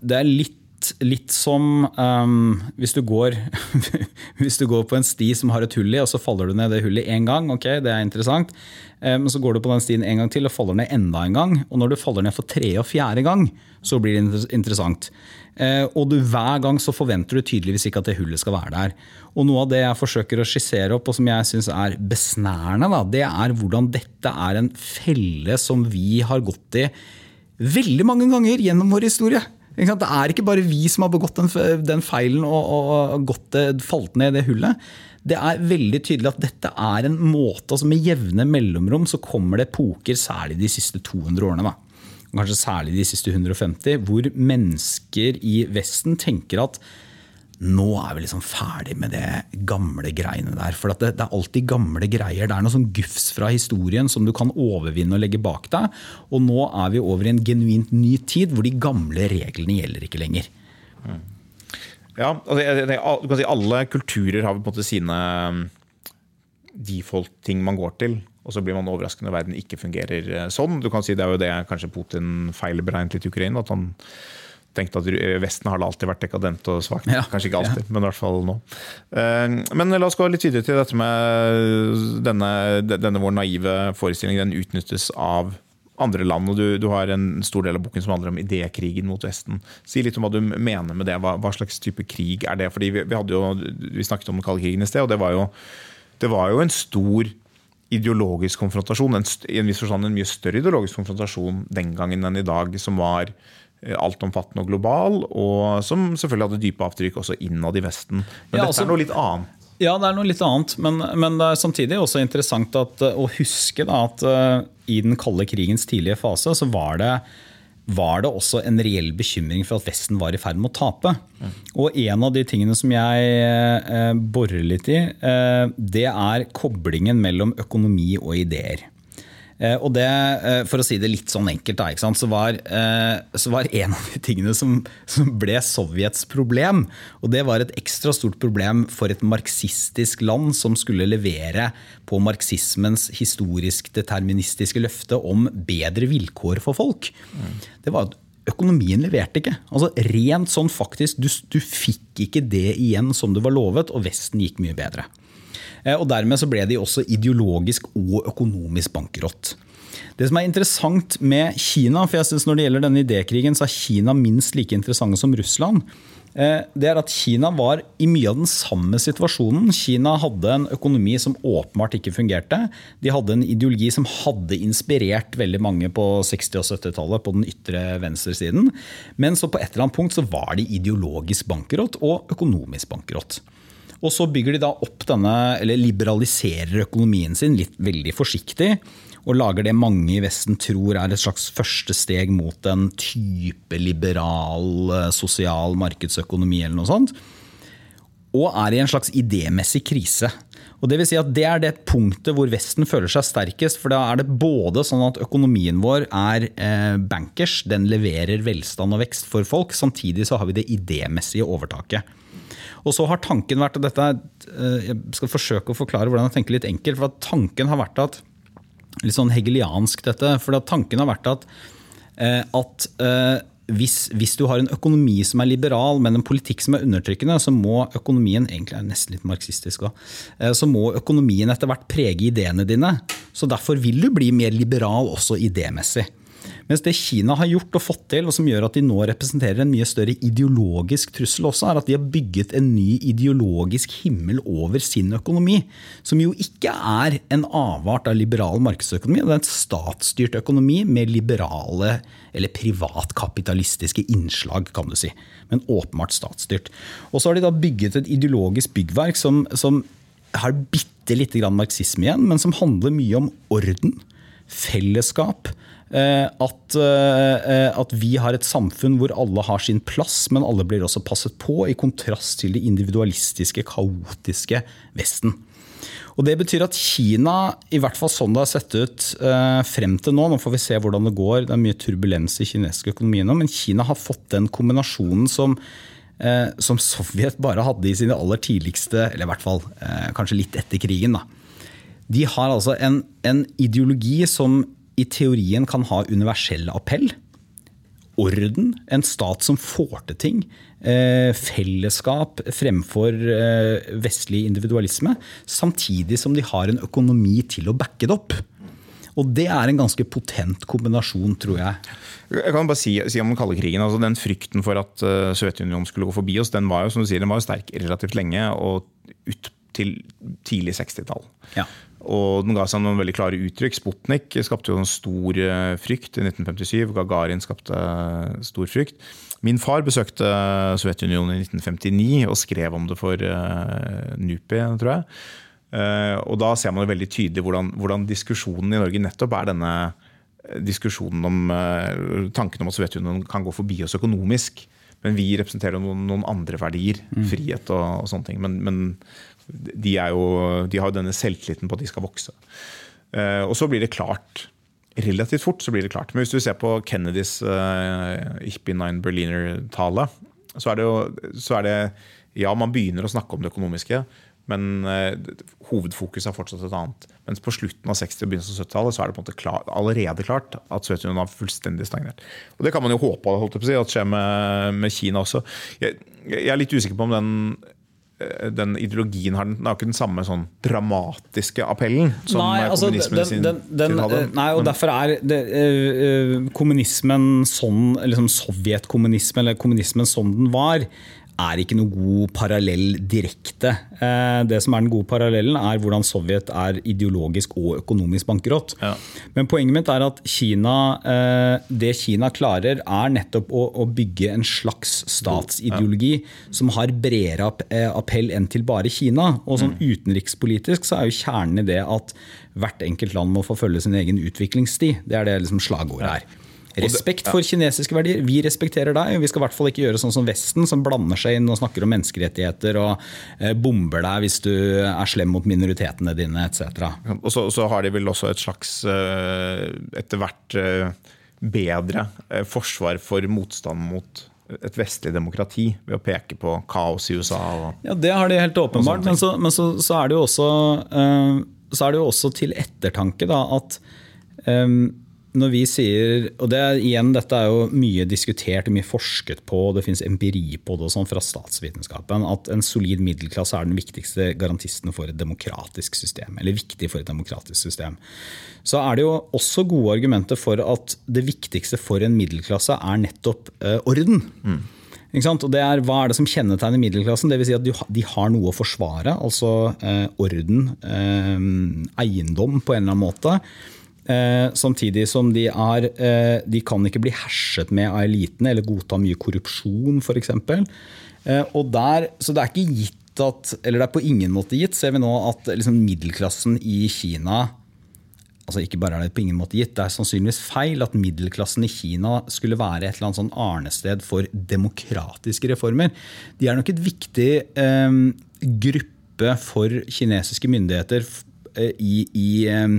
Speaker 3: Det er litt litt som um, hvis, du går, hvis, du går, på en sti som har et hull i, og så faller du ned det hullet én gang. ok, Det er interessant. Men um, så går du på den stien en gang til og faller ned enda en gang. Og når du faller ned for tredje og fjerde gang, så blir det interessant. Uh, og du, hver gang så forventer du tydeligvis ikke at det hullet skal være der. Og noe av det jeg forsøker å skissere opp, og som jeg syns er besnærende, da, det er hvordan dette er en felle som vi har gått i veldig mange ganger gjennom vår historie. Det er ikke bare vi som har begått den, den feilen og, og gått, falt ned i det hullet. Det er veldig tydelig at dette er en måte altså Med jevne mellomrom så kommer det epoker, særlig de siste 200 årene. Da. Kanskje særlig de siste 150, hvor mennesker i Vesten tenker at nå er vi liksom ferdig med det gamle greiene der. For det, det, er alltid gamle greier. Det er noe sånn gufs fra historien som du kan overvinne og legge bak deg. Og nå er vi over i en genuint ny tid hvor de gamle reglene gjelder ikke lenger. Mm.
Speaker 2: Ja, altså, du kan si Alle kulturer har på en måte sine um, default-ting man går til. Og så blir man overrasket når verden ikke fungerer uh, sånn. Du kan si Det er jo det kanskje Putin feilberegnet litt i Ukraina. at han tenkt at Vesten har alltid vært dekadent og svakt. Ja. Kanskje ikke alltid, ja. men i hvert fall nå. Eh, men la oss gå litt videre til dette med denne, denne vår naive forestilling. Den utnyttes av andre land. og du, du, har en stor del av boken som handler om idékrigen mot Vesten. Si litt om hva du mener med det. Hva, hva slags type krig er det? Fordi vi, vi, jo, vi snakket om den kalde krigen i sted, og det var jo, det var jo en stor ideologisk konfrontasjon. En, I en viss forstand en mye større ideologisk konfrontasjon den gangen enn i dag, som var eh, altomfattende og global, og som selvfølgelig hadde dype avtrykk også innad i Vesten. Men
Speaker 3: Ja,
Speaker 2: dette
Speaker 3: altså-
Speaker 2: er noe litt annet.
Speaker 3: Ja, det er noe litt annet, men, men det er samtidig også interessant at, eh, å huske da, at uh, i den kalde krigens tidlige fase så var det, var det også en reell bekymring for at Vesten var i ferd med å tape. Og en av de tingene som jeg uh, borer litt i, det er koblingen mellom økonomi og ideer. Eh, og det, eh, For å si det litt sånn enkelt, da? Så, var, eh, så var en av de tingene som, som ble Sovjets problem, og det var et ekstra stort problem for et marxistisk land som skulle levere på marxismens historisk deterministiske løfte om bedre vilkår for folk, det var at økonomien leverte ikke. Altså Rent sånn faktisk, du, du fikk ikke det igjen som du var lovet, og Vesten gikk mye bedre. Eh, Og Dermed så ble de også ideologisk og økonomisk bankerott. Det som er interessant med Kina, for jeg synes når det gjelder denne idékrigen, så er Kina minst like interessante som Russland. eh, Det er at Kina var i mye av den samme situasjonen. Kina hadde en økonomi som åpenbart ikke fungerte. De hadde en ideologi som hadde inspirert veldig mange på 60- og 70-tallet på den ytre venstresiden. Men så på et eller annet punkt så var de ideologisk bankerott og økonomisk bankerott. Og så bygger de da opp denne, eller liberaliserer økonomien sin litt veldig forsiktig. Og lager det mange i Vesten tror er et slags første steg mot en type liberal, eh, sosial markedsøkonomi eller noe sånt. Og er i en slags idémessig krise. Og Det vil si at det er det punktet hvor Vesten føler seg sterkest. For da er det både sånn at økonomien vår er eh, bankers, den leverer velstand og vekst for folk. Samtidig så har vi det idémessige overtaket. Og så har tanken vært at dette eh, Jeg skal forsøke å forklare hvordan jeg tenker litt enkelt. for at Tanken har vært at Litt sånn hegeliansk dette. For at tanken har vært at, eh, at eh, hvis, hvis du har en økonomi som er liberal, men en politikk som er undertrykkende, så må økonomien egentlig er nesten litt marxistisk også, så må økonomien etter hvert prege ideene dine. Så derfor vil du bli mer liberal også idémessig. Mens det Kina har gjort og fått til, og som gjør at de nå representerer en mye større ideologisk trussel også, er at de har bygget en ny ideologisk himmel over sin økonomi. Som jo ikke er en avart av liberal markedsøkonomi. Det er en statsstyrt økonomi med liberale eller privatkapitalistiske innslag, kan du si. Men åpenbart statsstyrt. Og så har de da bygget et ideologisk byggverk som, som har bitte lite grann marxisme igjen, men som handler mye om orden, fellesskap. Eh, At, eh, at vi har et samfunn hvor alle har sin plass, men alle blir også passet på, i kontrast til det individualistiske, kaotiske Vesten. Og Det betyr at Kina, i hvert fall sånn det har sett ut eh, frem til nå, nå får vi se hvordan det går, det er mye turbulens i kinesisk økonomi nå, men Kina har fått den kombinasjonen som, eh, som Sovjet bare hadde i sine aller tidligste, eller i hvert fall eh, kanskje litt etter krigen. da. De har altså en, en ideologi som i teorien kan ha universell appell. Orden, en stat som får til ting. Eh, fellesskap fremfor eh, vestlig individualisme. Samtidig som de har en økonomi til å backe det opp. Og det er en ganske potent kombinasjon, tror jeg.
Speaker 2: Jeg kan bare si, si om den kalde krigen, altså Den frykten for at uh, Sovjetunionen skulle gå forbi oss, den var jo som du sier, den var jo sterk relativt lenge, og ut til tidlig 60-tall.
Speaker 3: Ja.
Speaker 2: Og den ga seg noen veldig klare uttrykk. Sputnik skapte jo en stor eh, frykt i 1957. Gagarin skapte eh, stor frykt. Min far besøkte Sovjetunionen i 1959 og skrev om det for NUPI, tror jeg. Eh, og da ser man jo veldig tydelig hvordan, hvordan diskusjonen i Norge nettopp er denne eh, diskusjonen om eh, tanken om at Sovjetunionen kan gå forbi oss økonomisk. Men vi representerer noen, noen andre verdier. Frihet og, og sånne ting. Men, men de, jo, de har jo denne selvtilliten på at de skal vokse. Eh, og så blir det klart. Relativt fort så blir det klart. Men hvis du ser på Kennedys uh, Ich bin ein Berliner-tale, så så er det, Ja, man begynner å snakke om det økonomiske, men uh, hovedfokuset er fortsatt et annet. Mens på slutten av 60- og begynnelsen av 70-tallet så er det på en måte klar, allerede klart at Sovjetunionen har fullstendig stagnert. Og Det kan man jo håpe holdt jeg på å si, at skjer med, med Kina også. Jeg, jeg er litt usikker på om den den ideologien har, den, den har ikke den samme sånn dramatiske appellen som
Speaker 3: Nei, altså,
Speaker 2: kommunismen
Speaker 3: den,
Speaker 2: sin,
Speaker 3: den, den,
Speaker 2: sin hadde.
Speaker 3: nei, og derfor er det, eh, eh, kommunismen sånn, liksom sovjetkommunismen, eller kommunismen som den var, er ikke noe god parallell direkte. Eh, det som er den gode parallellen, er hvordan Sovjet er ideologisk og økonomisk bankerott.
Speaker 2: Ja.
Speaker 3: Men poenget mitt er at Kina, eh, det Kina klarer, er nettopp å, å bygge en slags statsideologi som har bredere appell enn til bare Kina. Og sånn utenrikspolitisk så er jo kjernen i det at hvert enkelt land må forfølge sin egen utviklingstid. Det er det liksom slagordet her. Respekt for kinesiske verdier. Vi respekterer deg. Vi skal i hvert fall ikke gjøre sånn som Vesten, som blander seg inn og snakker om menneskerettigheter og eh, bomber deg hvis du er slem mot minoritetene dine etc.
Speaker 2: Og så, så, har de vel også et slags eh, etter hvert eh, bedre forsvar for motstand mot et vestlig demokrati ved å peke på kaos i USA.
Speaker 3: ja, Det har de helt åpenbart. Men, så, men så, så, er det jo også, så er det jo også til ettertanke da, at um, når vi sier, og det er, igjen, Dette er jo mye diskutert og mye forsket på, og det finnes empiri på det sånn fra statsvitenskapen, at en solid middelklasse er den viktigste garantisten for et demokratisk system. Eller viktig for et demokratisk system. Så er det jo også gode argumenter for at det viktigste for en middelklasse er nettopp eh, orden. Mm. Og det er, Hva er det som kjennetegner middelklassen? Det vil si at de har noe å forsvare. Altså eh, orden, eh, eiendom på en eller annen måte. Eh, samtidig som de, er, eh, de kan ikke bli herset med av elitene eller godta mye korrupsjon f.eks. Eh, der, så det er ikke gitt at, eller det er på ingen måte gitt, ser vi nå at liksom, middelklassen i Kina altså Ikke bare er det på ingen måte gitt, det er sannsynligvis feil at middelklassen i Kina skulle være et eller annet sånn arnested for demokratiske reformer. De er nok et viktig eh, gruppe for kinesiske myndigheter eh, i, i eh,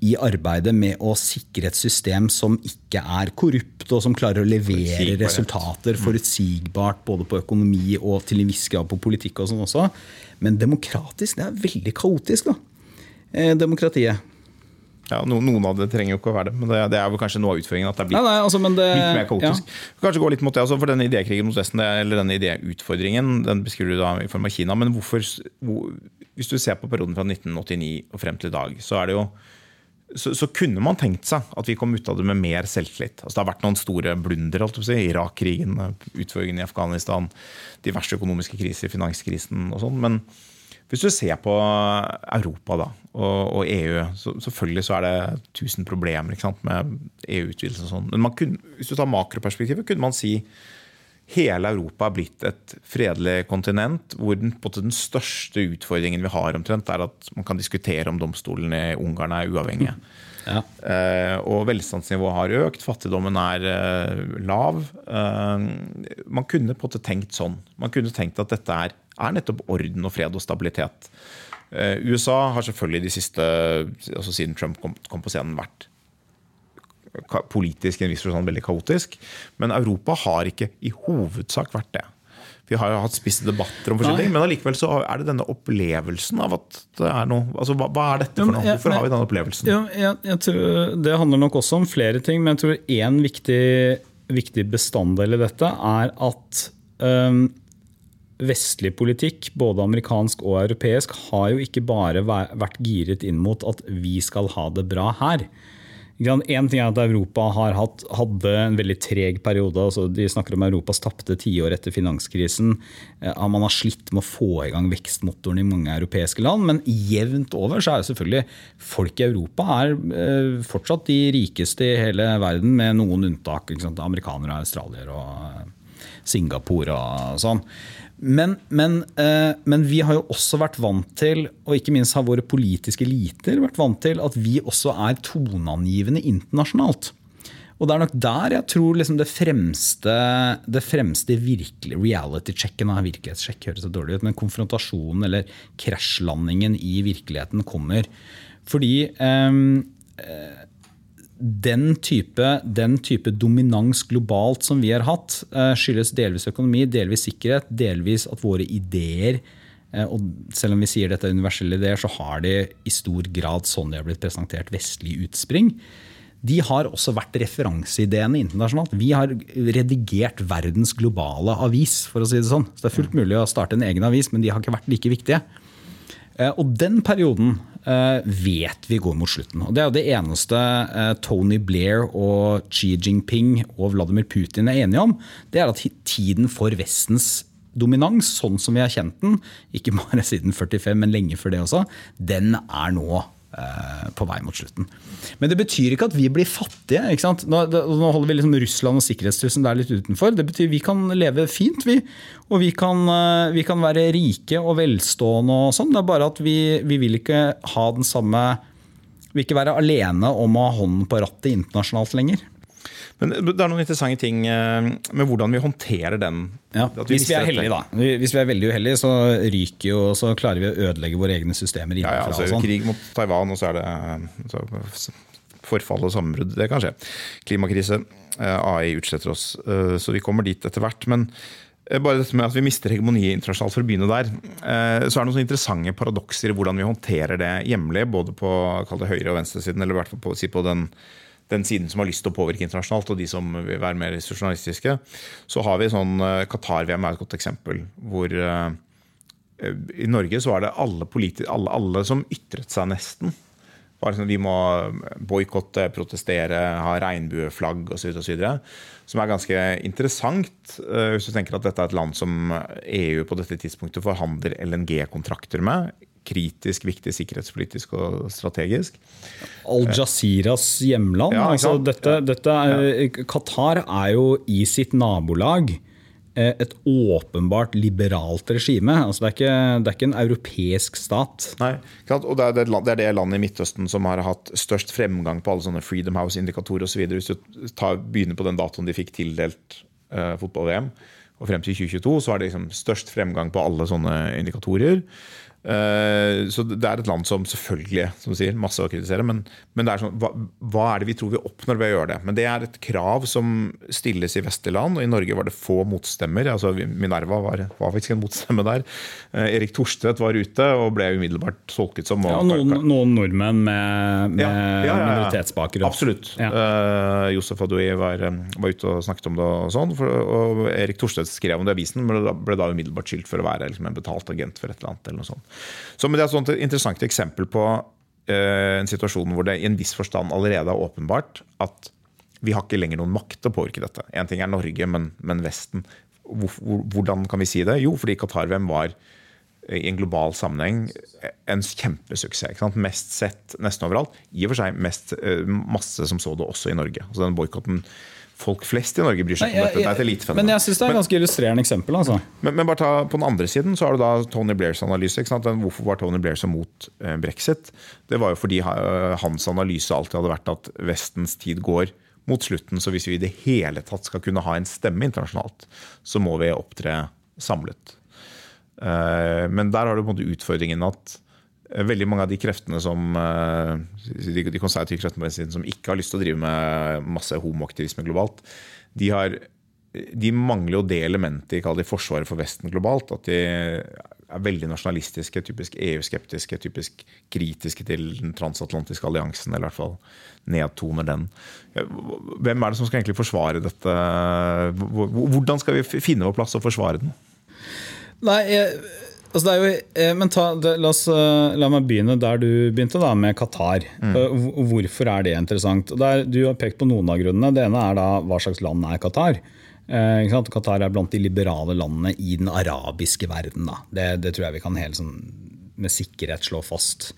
Speaker 3: i arbeidet med å sikre et system som ikke er korrupt, og som klarer å levere resultater mm. forutsigbart både på økonomi og til en viss grad på politikk. og sånn også. Men demokratisk, det er veldig kaotisk, da. Eh, demokratiet.
Speaker 2: Ja, Noen av det trenger jo ikke å være det, men det, er kanskje noe av utfordringen. at det er blitt
Speaker 3: nei, nei, altså, det,
Speaker 2: litt mer kaotisk. Ja. Kanskje gå litt mot det, altså, for denne idékrigen mot Vesten, eller denne idéutfordringen, den beskriver du da i form av Kina. Men hvorfor, hvor, hvis du ser på perioden fra 1989 og frem til i dag, så er det jo så, så, kunne man tenkt seg at vi kom ut av det med mer selvtillit. Altså, det har vært noen store blunder. Si, Irak-krigen, utfordringen i Afghanistan, diverse økonomiske kriser, finanskrisen og sånn. Men hvis du ser på Europa da, og, og EU, så selvfølgelig så er det tusen problemer med EU-utvidelsen og sånn. Men kunne, hvis du tar makroperspektivet, kunne man si hele Europa er blitt et fredelig kontinent, hvor den, den, største utfordringen vi har, omtrent, er at man kan diskutere om domstolene i Ungarn er uavhengige. Ja. Uh, og velstandsnivået har økt, fattigdommen er uh, lav. Uh, man kunne på en måte tenkt sånn. Man kunne tenkt at dette er, er nettopp orden og fred og stabilitet. USA har selvfølgelig de siste, altså siden Trump kom, kom på scenen, vært politisk i en viss forstand veldig kaotisk. Men Europa har ikke i hovedsak vært det. Vi har jo hatt spisse debatter om forskjellige ting, men allikevel så er det denne opplevelsen av at det er noe altså Hva, hva er dette for noe? Hvorfor har vi denne opplevelsen?
Speaker 3: Ja, jeg, jeg tror, det handler nok også om flere ting, men jeg tror én viktig, viktig bestanddel i dette er at um, vestlig politikk, både amerikansk og europeisk, har jo ikke bare vært giret inn mot at vi skal ha det bra her. En ting er at Europa har hatt, hadde en veldig treg periode. Altså de snakker om Europas tapte tiår etter finanskrisen. at man har slitt med å få i gang vekstmotoren i mange europeiske land. Men jevnt over så er jo selvfølgelig folk i Europa er eh, fortsatt de rikeste i hele verden, med noen unntak. Amerikanere, australiere og eh, Singapore og sånn. Men, men, eh, men, vi har jo også vært vant til, og ikke minst har våre politiske eliter vært vant til, at vi også er toneangivende internasjonalt. Og det er nok der jeg tror liksom det fremste, det fremste virkelig reality-checken av virkelighetssjekk høres så dårlig ut, men konfrontasjonen eller krasjlandingen i virkeligheten kommer. Fordi eh, den type, den type, dominans globalt som vi har hatt, eh, skyldes delvis økonomi, delvis sikkerhet, delvis at våre ideer eh, og selv om vi sier dette er universelle ideer, så har de i stor grad sånn de har blitt presentert, vestlig utspring. De har også vært referanseideene internasjonalt. Vi har redigert verdens globale avis. for å si det sånn. Så Det er fullt mulig å starte en egen avis, men de har ikke vært like viktige. Eh, og den perioden vet vi går mot slutten. Og Det er jo det eneste eh, Tony Blair og Xi Jinping og Vladimir Putin er enige om. Det er at tiden for Vestens dominans, sånn som vi har kjent den, ikke bare siden 45, men lenge før det også, den er nå eh, på vei mot slutten. Men det betyr ikke at vi blir fattige. Nå, nå holder vi liksom Russland og sikkerhetstrusselen der litt utenfor. Det betyr vi kan leve fint, vi. Og vi kan, eh, vi kan være rike og velstående og sånn. Det er bare at vi, vi vil ikke ha den samme Vi vil ikke være alene om å ha hånden på rattet internasjonalt lenger.
Speaker 2: Men det er noen interessante ting eh, med hvordan vi håndterer den.
Speaker 3: Ja,
Speaker 2: vi
Speaker 3: hvis vi er heldige, da. Hvis vi er veldig uheldige, så ryker jo, så klarer vi å ødelegge våre egne systemer
Speaker 2: Ja, ja,
Speaker 3: innenfra.
Speaker 2: altså,
Speaker 3: sånn.
Speaker 2: krig mot Taiwan, og så er det så, forfall og sammenbrudd. Det kan skje. Klimakrise. eh, AI utsetter oss. eh, Så vi kommer dit etter hvert. Men eh, bare dette med at vi mister hegemoniet internasjonalt, for å begynne der, eh, så er det noen interessante paradokser i hvordan vi håndterer det hjemlig, både på det høyre- og venstresiden, eller i hvert fall på, på den, den siden som har lyst til å påvirke internasjonalt, og de som vil være mer journalistiske. Så har vi sånn eh, Qatar-VM er et godt eksempel, hvor eh, i Norge så var det alle, alle, alle som ytret seg nesten. Sånn, vi må boikotte, protestere, ha regnbueflagg osv. Som er ganske interessant eh, hvis du tenker at dette er et land som EU på dette tidspunktet forhandler LNG-kontrakter med. Kritisk viktig sikkerhetspolitisk og strategisk.
Speaker 3: Al-Jaziras hjemland.
Speaker 2: Ja,
Speaker 3: altså dette, dette er, Qatar er jo i sitt nabolag eh, et åpenbart liberalt regime. Altså det, er ikke, det er ikke en europeisk stat.
Speaker 2: Nei, og det er det, land- det er det landet i Midtøsten som har hatt størst fremgang på alle sånne Freedom House-indikatorer osv. Hvis du tar, begynner på den datoen de fikk tildelt uh, fotball-VM, og frem til 2022, så er det liksom størst fremgang på alle sånne indikatorer. Eh, så det er et land som selvfølgelig som sier, masse å kritisere, men, men det er sånn, hva, hva er det vi tror vi oppnår ved å gjøre det? Men det er et krav som stilles i vestlige land, og i Norge var det få motstemmer. altså Minerva var, var faktisk en motstemme der. Eh, Erik Torstvedt var ute og ble umiddelbart tolket som
Speaker 3: Ja, noen, noen nordmenn med, med
Speaker 2: Ja, ja,
Speaker 3: minoritetsbakgrunn.
Speaker 2: Absolutt. Eh, Josef Adoui var, var ute og snakket om det, og sånn, for, og Erik Torstvedt skrev om det i avisen, men ble da umiddelbart skyldt for å være liksom, en betalt agent for et eller annet. eller noe sånt. Så, men Det er et interessant eksempel på eh, en situasjon hvor det i en viss forstand allerede er åpenbart at vi har ikke lenger noen makt til å påvirke dette. Én ting er Norge, men, men Vesten. Hvor, hvor, hvordan kan vi si det? Jo, fordi Qatar-VM var i en global sammenheng en kjempesuksess. Mest sett nesten overalt. I og for seg mest, eh, masse som så det også i Norge. Altså den boikotten Folk flest i Norge bryr seg
Speaker 3: Nei,
Speaker 2: om
Speaker 3: jeg-
Speaker 2: dette. Det er et elitefenomen.
Speaker 3: Men jeg syns det er et ganske illustrerende eksempel. Altså.
Speaker 2: Men, men bare ta på den andre siden så har du da Tony Blairs analyse. Hvorfor var Tony Blair så mot eh, brexit? Det var jo fordi ha- hans analyse alltid hadde vært at Vestens tid går mot slutten. Så hvis vi i det hele tatt skal kunne ha en stemme internasjonalt, så må vi opptre samlet. Eh, Men der har du på en måte utfordringen at eh, veldig mange av de kreftene som eh, de de konservative kreftene på den siden som ikke har lyst til å drive med masse homoaktivisme globalt, de, har, de mangler jo det elementet i kaller forsvaret for Vesten globalt. At de er veldig nasjonalistiske, typisk EU-skeptiske, typisk kritiske til den transatlantiske alliansen, eller i hvert fall nedtoner den. Hvem er det som skal egentlig forsvare dette? Hvordan skal vi finne vår plass og forsvare den?
Speaker 3: Nei, jeg, altså er jo, eh, men ta, la, oss, eh, la meg begynne der du begynte, da, med Qatar.
Speaker 2: Mm.
Speaker 3: Eh, Hvorfor er det interessant? Der, du har pekt på noen av grunnene. Det ene er da hva slags land er Qatar. Eh? Qatar er blant de liberale landene i den arabiske verden. Det, det tror jeg vi kan helt sånn med sikkerhet slå fast.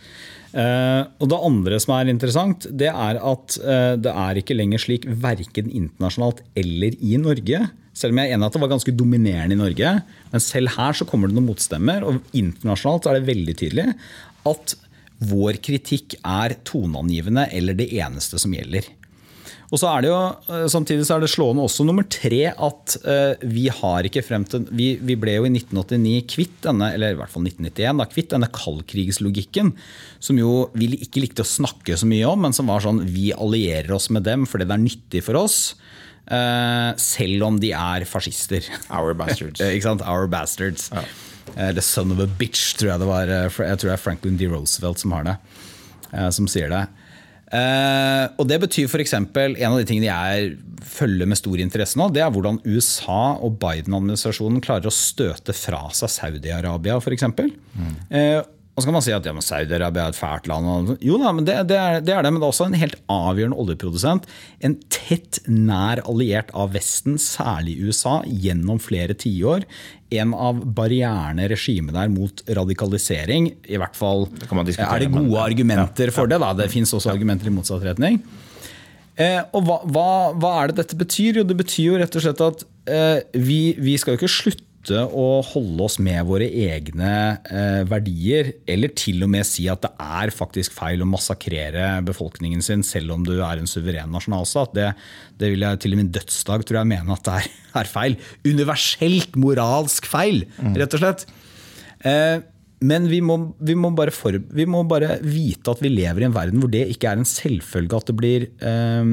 Speaker 3: Eh, og Det andre som er interessant, det er at eh, det er ikke lenger slik verken internasjonalt eller i Norge. Selv om jeg er enig at det var ganske dominerende i Norge. Men selv her så kommer det noen motstemmer, og internasjonalt er det veldig tydelig at vår kritikk er toneangivende eller det eneste som gjelder. Og så er det jo, eh, Samtidig så er det slående også nummer tre at eh, vi har ikke frem til vi, vi ble jo i 1989 kvitt denne eller i hvert fall 1991 da, kvitt denne kaldkrigslogikken, som jo vi ikke likte å snakke så mye om, men som var sånn vi allierer oss med dem fordi det er nyttig for oss. Eh, selv om de er fascister.
Speaker 2: Our bastards.
Speaker 3: Eh, Ikke sant? Our bastards. Ja. The son of a bitch, tror jeg det var. eh, Jeg tror det er Franklin D. Roosevelt som har det. eh, Som sier det. Eh, og det betyr f.eks. en av de tingene jeg følger med stor interesse nå, det er hvordan USA og Biden-administrasjonen klarer å støte fra seg Saudi-Arabia f.eks. Eh, og så kan man si at ja, Saudi-Arabia er et fælt land. Jo da, men det, det, er, det, er, det, men det er også en helt avgjørende oljeprodusent. En tett, nær alliert av Vesten, særlig USA, gjennom flere tiår. En av barrierene regimet der mot radikalisering. I hvert fall er det gode argumenter for det. Da. Det fins også argumenter i motsatt retning. Eh, og hva, hva, hva, er det dette betyr? Jo, det betyr jo rett og slett at eh, vi, vi skal jo ikke slutte slutte å holde oss med våre egne eh, verdier, eller til og med si at det er faktisk feil å massakrere befolkningen sin selv om du er en suveren nasjonalstat. Det, det vil jeg til og med min dødsdag tror jeg mene at det er, er feil. Universelt moralsk feil, mm. rett og slett. Eh, men vi må, vi, må for, vi må, bare vite at vi lever i en verden hvor det ikke er en selvfølge at det blir eh,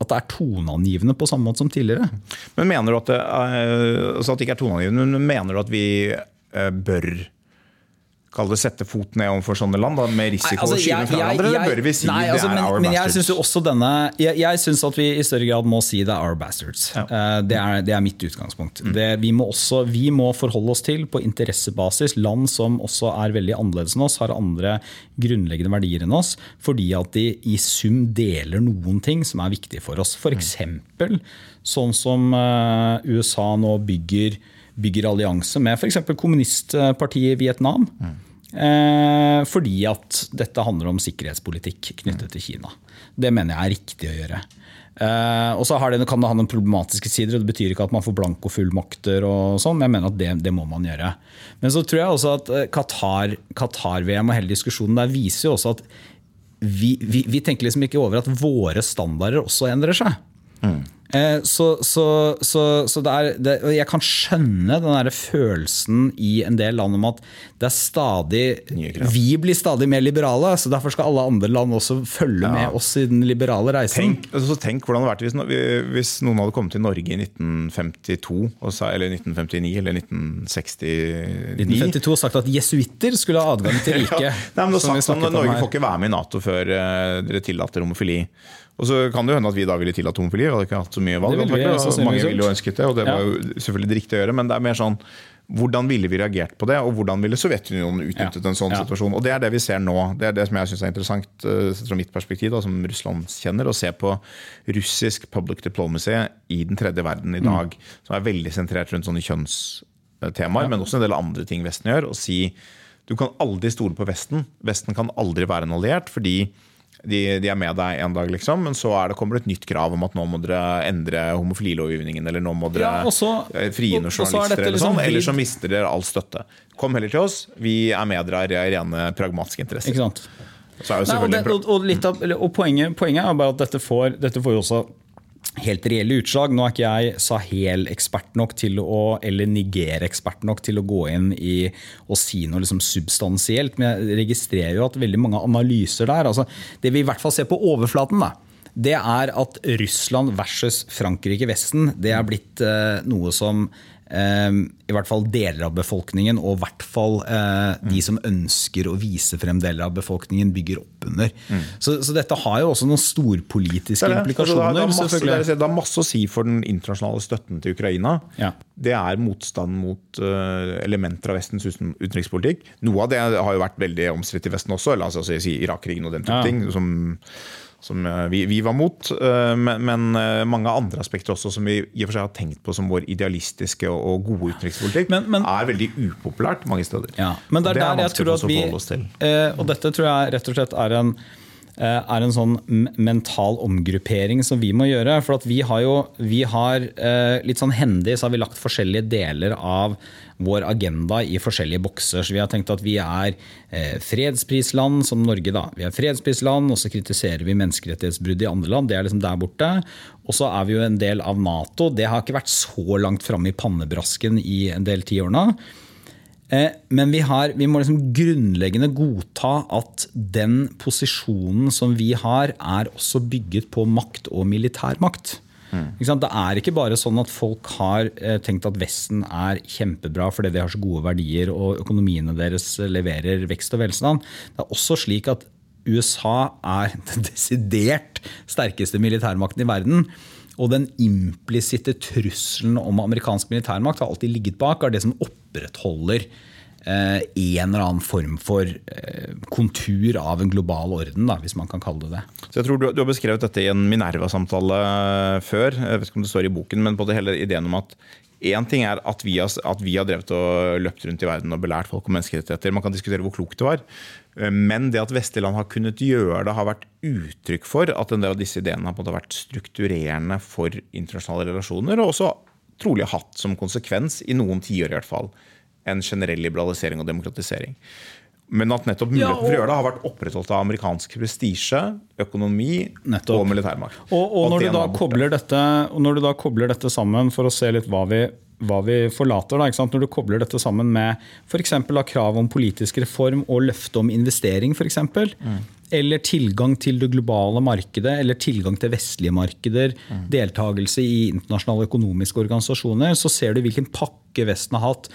Speaker 3: at det er toneangivende på samme måte som tidligere.
Speaker 2: Men Mener du at det, altså at det ikke er toneangivende, men mener du at vi uh, bør Kall det sette foten ned overfor sånne land, da, med risiko altså, å skyve fra hverandre? Eller bør vi si nei, altså, det er men, our
Speaker 3: men jeg bastards? Synes også denne, jeg, jeg syns at vi i større grad må si det er our bastards. Ja. Uh, det, er, det, er, mitt utgangspunkt. Mm. Det, vi, må også, vi må forholde oss til, på interessebasis, land som også er veldig annerledes enn oss, har andre grunnleggende verdier enn oss, fordi at de i sum deler noen ting som er viktige for oss. F.eks. Mm. sånn som uh, USA nå bygger bygger allianse med f.eks. kommunistpartiet i Vietnam. Mm. Eh, fordi at dette handler om sikkerhetspolitikk knyttet til Kina. Det mener jeg er riktig å gjøre. Eh, og så det, kan det ha noen problematiske sider, og det betyr ikke at man får blankofullmakter. og sånn, men jeg mener at det, det, må man gjøre. Men så tror jeg også at eh, Qatar-VM Qatar og hele diskusjonen der viser jo også at vi, vi, vi tenker liksom ikke over at våre standarder også endrer seg. Mm. Eh, så, så, så, så det er, det, jeg kan skjønne den der følelsen i en del land om at det er stadig Vi blir stadig mer liberale, så derfor skal alle andre land også følge ja. med oss i den liberale reisen.
Speaker 2: Tenk, altså, tenk hvordan det hadde vært hvis, hvis, noen hadde kommet til Norge i 1952, eller 1959 eller 1969
Speaker 3: 1952 og sagt at jesuitter skulle ha adgang til riket. ja.
Speaker 2: Nei, men sagt Norge får ikke være med i Nato før uh, dere tillater homofili. Og så kan det jo hende at vi da ville tillatt homofili. Vi hadde ikke hatt så mye valg. Vil vi, og mange ville jo ønsket det, og det var jo selvfølgelig det riktige å gjøre. Men det er mer sånn hvordan ville vi reagert på det, og hvordan ville Sovjetunionen utnyttet en sånn situasjon? Og Det er det vi ser nå. Det er det som jeg syns er interessant uh, fra mitt perspektiv, da, som Russland kjenner, å se på russisk public diplomacy i den tredje verden i mm. dag, mm. som er veldig sentrert rundt sånne kjønnstemaer, men også en del andre ting Vesten gjør. og si du kan aldri stole på Vesten. Vesten kan aldri være en alliert, fordi de, de, er med deg en dag, liksom, men så det, kommer det et nytt krav om at nå må dere endre homofililovgivningen, eller nå må dere ja, eh, frie noen journalister, eller sånn, liksom, eller så mister dere all støtte. Kom heller til oss, vi er med dere i rene pragmatiske interesser.
Speaker 3: Ikke sant? Nei, og, det, og, og, av, og poenget, poenget, er bare at dette får, dette får også helt reelle utslag. Nå er ikke jeg Sahel-ekspert nok til å, eller Niger-ekspert nok til å gå inn i og si noe liksom substansielt, men jeg registrerer jo at veldig mange analyser der altså Det vi i hvert fall ser på overflaten, da, det er at Russland versus Frankrike-Vesten det er blitt eh, noe som i hvert fall deler av befolkningen, og i hvert fall eh, de som ønsker å vise frem deler av befolkningen, bygger opp under. Mm. Så, så, dette har jo også noen storpolitiske det det. implikasjoner. Altså, det, har,
Speaker 2: masse, det, er masse, å si for den internasjonale støtten til Ukraina. Ja. Det er motstand mot uh, elementer av Vestens utenrikspolitikk. Noe av det har jo vært veldig omstridt i Vesten også, la oss si, Irak-krigen og den type ja. ting. som som eh, vi, vi, var mot. Eh, men, men, eh, mange andre aspekter også som vi i og for seg har tenkt på som vår idealistiske og, gode utenrikspolitikk, men, men, er veldig upopulært mange steder.
Speaker 3: Ja, men det er, det er der jeg tror at vi, og dette tror jeg rett og slett er en er en sånn mental omgruppering som vi må gjøre. For vi har jo vi har, litt sånn hendig så har vi lagt forskjellige deler av vår agenda i forskjellige bokser. Så vi har tenkt at vi er eh, fredsprisland som Norge. da. Vi er fredsprisland, og så kritiserer vi menneskerettighetsbrudd i andre land. Det er liksom der borte. Og så er vi jo en del av Nato. Det har ikke vært så langt framme i pannebrasken i en del tiår nå. Eh, men vi, har, vi må liksom grunnleggende godta at den posisjonen som vi har, er også bygget på makt og militærmakt. Mm. Det er ikke bare sånn at folk har eh, tenkt at Vesten er kjempebra fordi de har så gode verdier og økonomiene deres leverer vekst og velstand. Det er også slik at USA er den desidert sterkeste militærmakten i verden. Og den implisitte trusselen om amerikansk militærmakt har alltid ligget bak, er det som opprettholder en eller annen form for kontur av en global orden, da, hvis man kan kalle det det.
Speaker 2: Så jeg tror Du, du har beskrevet dette i en Minerva-samtale før, jeg vet ikke om det står i boken, men på det hele ideen om at Én ting er at vi, har, at vi har drevet og løpt rundt i verden og belært folk om menneskerettigheter. Man kan diskutere hvor klokt det var. Men det at vestlige land har kunnet gjøre det, har vært uttrykk for at en del av disse ideene har vært strukturerende for internasjonale relasjoner. Og også trolig hatt som konsekvens, i noen tiår i hvert fall, en generell liberalisering og demokratisering. Men at nettopp muligheten ja, og, for å gjøre det har vært opprettholdt av amerikansk prestisje, økonomi nettopp. og militærmakt.
Speaker 3: Og, og, når du dette, og, når du da kobler dette sammen for å se litt hva vi, hva vi forlater, da, når du kobler dette sammen med f.eks. krav om politisk reform og løfte om investering, f.eks. Mm. Eller tilgang til det globale markedet, eller tilgang til vestlige markeder, mm. deltakelse i internasjonale økonomiske organisasjoner, så ser du hvilken pakke Vesten har hatt.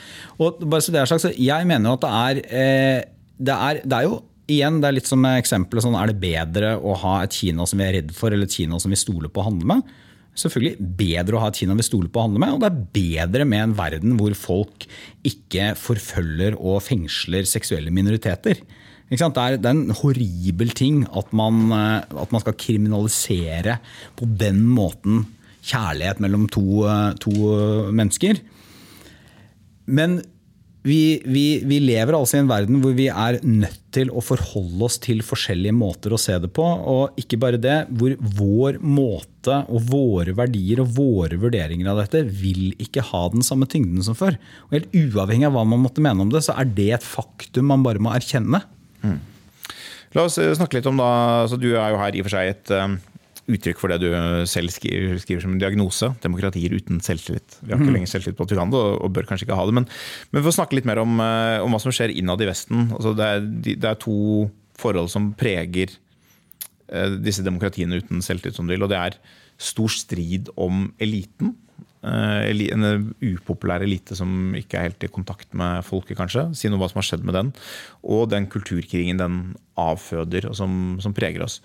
Speaker 3: Og bare så det er sagt, Jeg mener at det er eh, det er, det er jo igjen, det er litt som eksempelet sånn, er det bedre å ha et Kina som vi er redd for, eller et Kina som vi stoler på å handle med? Selvfølgelig bedre å ha et Kina vi stoler på å handle med, og det er bedre med en verden hvor folk ikke forfølger og fengsler seksuelle minoriteter. Det er, det er, en horribel ting at man, eh, at man, skal kriminalisere på den måten kjærlighet mellom to, eh, to mennesker. Men vi, vi, vi, lever altså i en verden hvor vi er nødt til å forholde oss til forskjellige måter å se det på. Og ikke bare det, hvor vår måte og våre verdier og våre vurderinger av dette vil ikke ha den samme tyngden som før. Og Helt uavhengig av hva man måtte mene om det, så er det et faktum man bare må erkjenne. Mm.
Speaker 2: La oss snakke litt om da, så Du er jo her i og for seg et um, uttrykk for det du selv skriver, skriver, som en diagnose. Demokratier uten selvtillit. Vi har ikke mm. lenger selvtillit på at vi kan det, og bør kanskje ikke ha det. Men, men for å snakke litt mer om, eh, om hva som skjer innad i Vesten. Altså det, er, det, er, to forhold som preger eh, disse demokratiene uten selvtillit, som du vil. Og det er stor strid om eliten. Eh, en upopulær elite som ikke er helt i kontakt med folket, kanskje. Si noe om hva som har skjedd med den. Og den kulturkrigen den avføder, og som, som preger oss.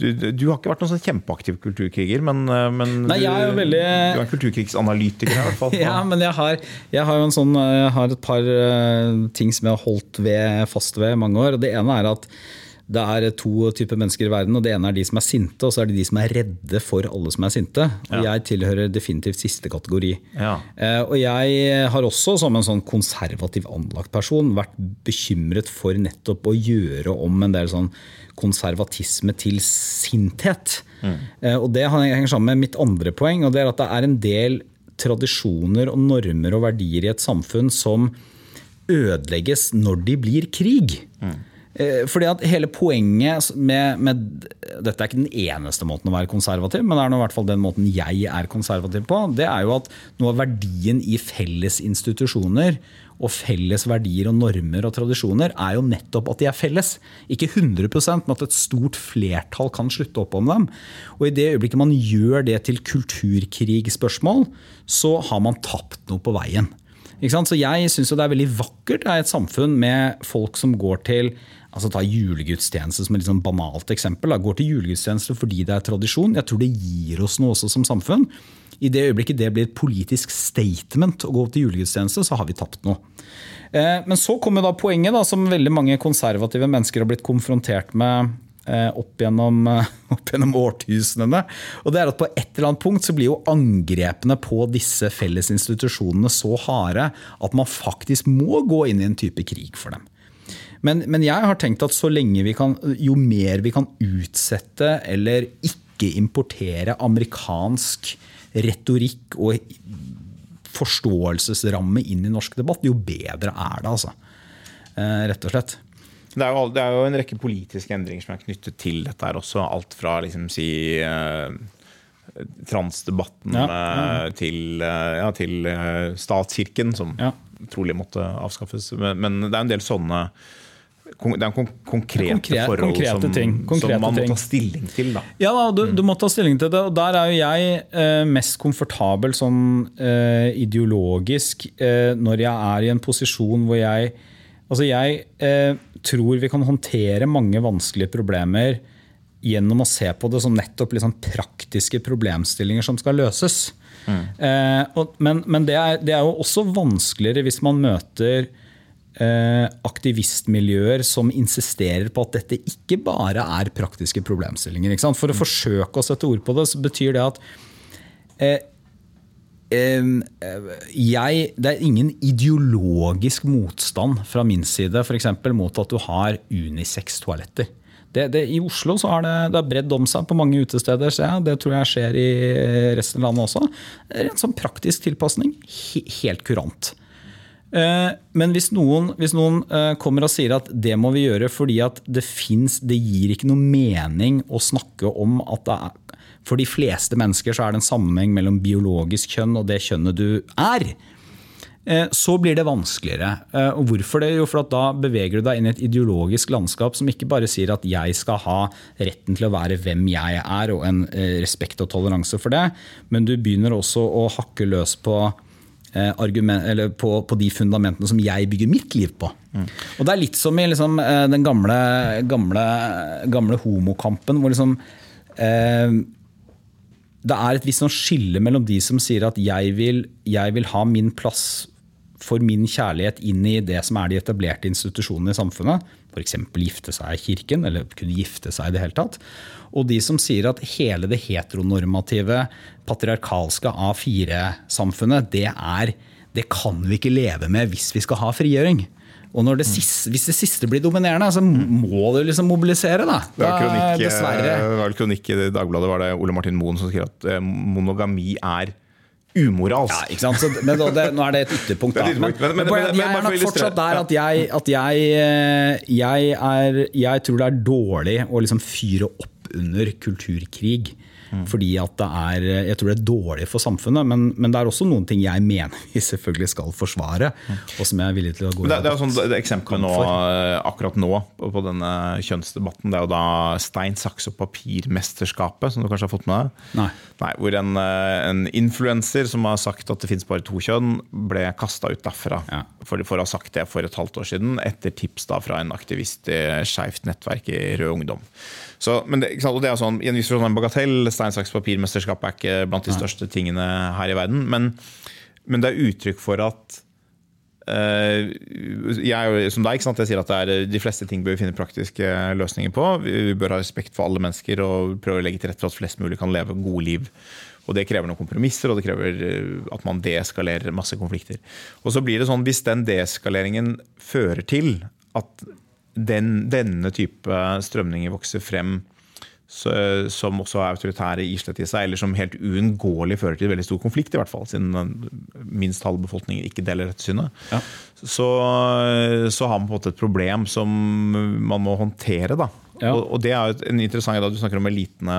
Speaker 2: Du, du, har ikke vært noen sånn kjempeaktiv kulturkriger, men, eh, men
Speaker 3: Nei, du, veldig...
Speaker 2: du, er en kulturkrigsanalytiker i hvert fall.
Speaker 3: ja, men jeg har, jeg har, sånn, jeg har et par uh, ting som jeg har holdt ved, fast ved i mange år. og Det ene er at det er to typer mennesker i verden. og Det ene er de som er sinte, og så er det de som er redde for alle som er sinte. Og ja. Jeg tilhører definitivt siste kategori. Ja. Eh, og jeg har også, som en sånn konservativ anlagt person, vært bekymret for nettopp å gjøre om en del sånn konservatisme til sinthet. Mm. Eh, og Det henger sammen med mitt andre poeng, og det er at det er en del tradisjoner og normer og verdier i et samfunn som ødelegges når de blir krig. Mm. Eh, fordi at hele poenget med, med, Dette er ikke den eneste måten å være konservativ, men det er i hvert fall den måten jeg er konservativ på. Det er jo at noe av verdien i felles institusjoner og felles verdier og normer og tradisjoner er jo nettopp at de er felles. Ikke 100% men at et stort flertall kan slutte opp om dem. Og i det øyeblikket man gjør det til kulturkrigspørsmål, så har man tapt noe på veien. Så jeg syns det er veldig vakkert det er et samfunn med folk som går til altså Ta julegudstjeneste som et liksom banalt eksempel. Da. Går til julegudstjeneste fordi det er tradisjon. Jeg tror det gir oss noe også som samfunn. I det øyeblikket det blir et politisk statement å gå til julegudstjeneste, så har vi tapt noe. Eh, men så kommer da poenget, da, som veldig mange konservative mennesker har blitt konfrontert med eh, opp gjennom, opp gjennom, årtusenene. Og det er at På et eller annet punkt så blir jo angrepene på disse fellesinstitusjonene så harde at man faktisk må gå inn i en type krig for dem. Men, men, jeg har tenkt at så lenge vi kan, jo mer vi kan utsette eller ikke importere amerikansk retorikk og forståelsesramme inn i norsk debatt, jo bedre er det. altså. Eh, rett og slett.
Speaker 2: Det er, jo, det er, jo, en rekke politiske endringer som er knyttet til dette her også. Alt fra liksom si eh, transdebatten ja, ja. til, eh, ja, til statskirken, som trolig måtte avskaffes. Men, men, det er en del sånne det er konkrete Konkret, forhold konkrete som, ting, konkrete som, man må ta stilling til. Da.
Speaker 3: Ja, da, du, du, må ta stilling til det. og Der er jo jeg eh, mest komfortabel sånn eh, ideologisk eh, når jeg er i en posisjon hvor jeg Altså jeg eh, tror vi kan håndtere mange vanskelige problemer gjennom å se på det som nettopp liksom praktiske problemstillinger som skal løses. Mm. Og, men, men det, er, det er jo også vanskeligere hvis man møter eh, aktivistmiljøer som insisterer på at dette ikke bare er praktiske problemstillinger. For å forsøke å sette ord på det, så betyr det at eh, eh, jeg, det er ingen ideologisk motstand fra min side for eksempel, mot at du har unisex-toaletter. Det, det, I Oslo så har det, det bredd om seg på mange utesteder. så jeg. Det tror jeg skjer i resten av landet også. En sånn praktisk tilpasning. He, helt kurant. Eh, men hvis noen, hvis noen, eh, kommer og sier at det må vi gjøre fordi at det fins Det gir ikke noe mening å snakke om at det er For de fleste mennesker så er det en sammenheng mellom biologisk kjønn og det kjønnet du er. Eh, så blir det vanskeligere. Og hvorfor det? Jo, for da beveger du deg inn i et ideologisk landskap som ikke bare sier at jeg skal ha retten til å være hvem jeg er, og en respekt og toleranse for det, men du begynner også å hakke løs på argument, på, på, de fundamentene som jeg bygger mitt liv på. Mm. Og Det er litt som i liksom, eh, den gamle, gamle, gamle homokampen, hvor liksom eh, Det er et visst sånn skille mellom de som sier at jeg vil, jeg vil ha min plass for min kjærlighet inn i det som er de etablerte institusjonene i samfunnet, f.eks. gifte seg i kirken, eller kunne gifte seg i det hele tatt. Og de som sier at hele det heteronormative, patriarkalske A4-samfunnet, det, det kan vi ikke leve med hvis vi skal ha frigjøring. Og det siste, hvis det siste blir dominerende, så må det liksom mobilisere. Da.
Speaker 2: Det var kronikk, dessverre. Det var kronikk i Dagbladet var det Ole Martin Moen som skrev at eh, monogami er umoralsk.
Speaker 3: Ja, ikke sant? Så, men det, nå er det et ytterpunkt. Da. Men, men, men, jeg er nok fortsatt der at jeg, at jeg, eh, jeg, er, jeg tror det er dårlig å liksom fyre opp under kulturkrig. Mm. Fordi at det er, Jeg tror det er dårlig for samfunnet, men, men, det er også noen ting jeg mener vi selvfølgelig skal forsvare. Mm. og som jeg er villig til å gå
Speaker 2: det, det er sånn, det Eksempelet nå, akkurat nå på, denne kjønnsdebatten, det er jo da stein, saks og papir-mesterskapet, som du kanskje har fått med deg?
Speaker 3: Nei.
Speaker 2: Nei, hvor en, en influenser som har sagt at det finnes bare to kjønn, ble kasta ut derfra. Ja. For, for, å ha sagt det for et halvt år siden, etter tips da fra en aktivist i Skeivt nettverk i Rød Ungdom. Så, men det, og det er sånn, I en viss forstand en bagatell. Stein, saks, papir-mesterskapet er ikke blant de største tingene her i verden. Men, men det er uttrykk for at uh, jeg som deg, jeg sier at er, de fleste ting bør vi finne praktiske løsninger på. Vi bør ha respekt for alle mennesker og prøve å legge til rette for at flest mulig kan leve gode liv. Og Det krever noen kompromisser og det krever eh, at man deeskalerer masse konflikter. Og så blir det sånn, Hvis den deeskaleringen fører til at den, denne type strømninger vokser frem så, som også er autoritære islett i seg, eller som helt uunngåelig fører til veldig stor konflikt, i hvert fall, siden minst halve befolkningen ikke deler dette synet, ja. så, så, har man på en måte et problem som man må håndtere. Da. Ja. Og, og, det er jo en interessant da Du snakker om elitene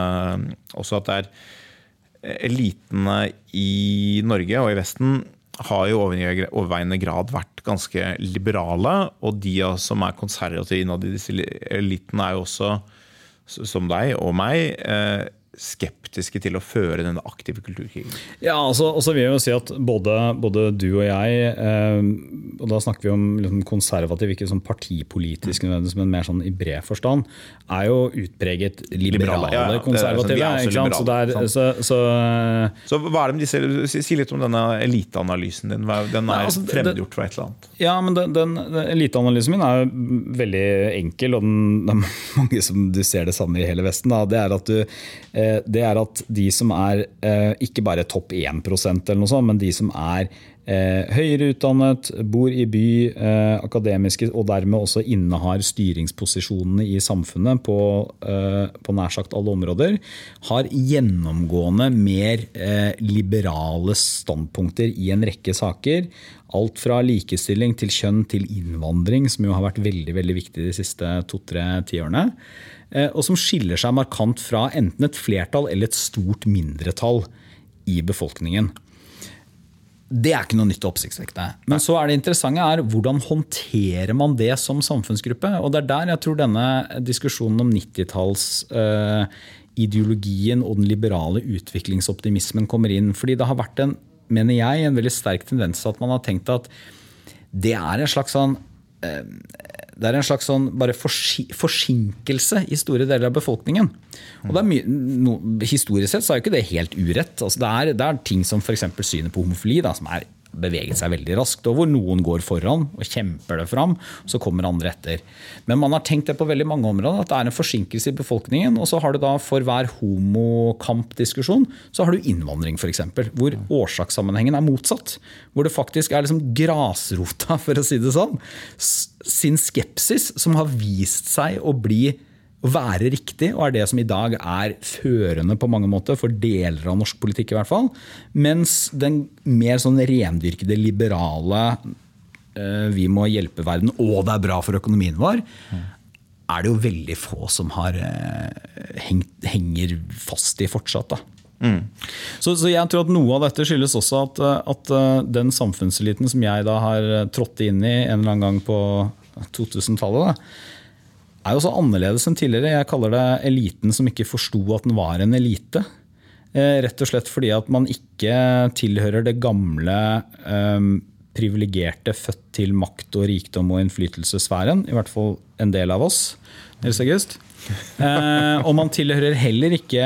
Speaker 2: også, at det er elitene i Norge og i Vesten har jo overveiende grad vært ganske liberale. Og de som er konservative innad i disse elitene, er jo også, som deg og meg, eh, skeptiske til å føre denne aktive kulturkrigen?
Speaker 3: Ja, altså, altså vil jeg jo si at både, både du og jeg, eh, og da snakker vi om liksom konservativ, ikke sånn partipolitisk nødvendigvis, men mer sånn i bred forstand, er jo utpreget liberale, liberale ja, ja, konservative. Sånn, så, der, så, så,
Speaker 2: så, hva er det med disse, Si litt om denne eliteanalysen din. Den er altså, fremmedgjort fra et eller annet.
Speaker 3: Ja, men den, den, den eliteanalysen min er jo veldig enkel, og den, det er mange som du ser det samme i hele Vesten. Da. Det er at du det er at de som er eh, ikke bare topp 1% eller noe sånt, men de som er eh, høyere utdannet, bor i by, akademiske og dermed også innehar styringsposisjonene i samfunnet på, på nær sagt alle områder, har gjennomgående mer liberale standpunkter i en rekke saker. Alt fra likestilling til kjønn til innvandring, som jo har vært veldig, veldig viktig de siste to-tre tiårene. Eh, og som skiller seg markant fra enten et flertall eller et stort mindretall i befolkningen. Det er ikke noe nytt og oppsiktsvekkende. Men så er det interessante er hvordan håndterer man det som samfunnsgruppe? Og det er der jeg tror denne diskusjonen om 90-tallsideologien eh, og den liberale utviklingsoptimismen kommer inn. Fordi det har vært en, mener jeg, en veldig sterk tendens til at man har tenkt at det er en slags sånn det er en slags sånn bare forsinkelse i store deler av befolkningen. Og no, Historisk sett så er jo ikke det helt urett. Altså det, er, det, er, ting som f.eks. synet på homofili, da, som er beveget seg veldig raskt, og hvor noen går foran og kjemper det fram, så kommer andre etter. Men man har tenkt det på veldig mange områder, at det er en forsinkelse i befolkningen. Og så har du da for hver homokampdiskusjon, så har du innvandring f.eks. Hvor årsakssammenhengen er motsatt. Hvor det faktisk er liksom grasrota, for å si det sånn, sin skepsis som har vist seg å bli å være riktig, og er det som i dag er førende på mange måter for deler av norsk politikk. i hvert fall. Mens den mer sånn rendyrkede liberale eh, vi må hjelpe verden, og det er bra for økonomien vår, er det jo veldig få som har eh, hengt, henger fast i fortsatt. da. Mm. Så, så, jeg tror at noe av dette skyldes også at, at den samfunnseliten som jeg da har trådt inn i en eller annen gang på 2000-tallet, er jo så annerledes enn tidligere. Jeg kaller det eliten som ikke forsto at den var en elite. Eh, rett og slett fordi at man ikke tilhører det gamle um, privilegerte, født til makt og rikdom og innflytelsessfæren. I hvert fall en del av oss. Nils August. Eh, og man tilhører heller ikke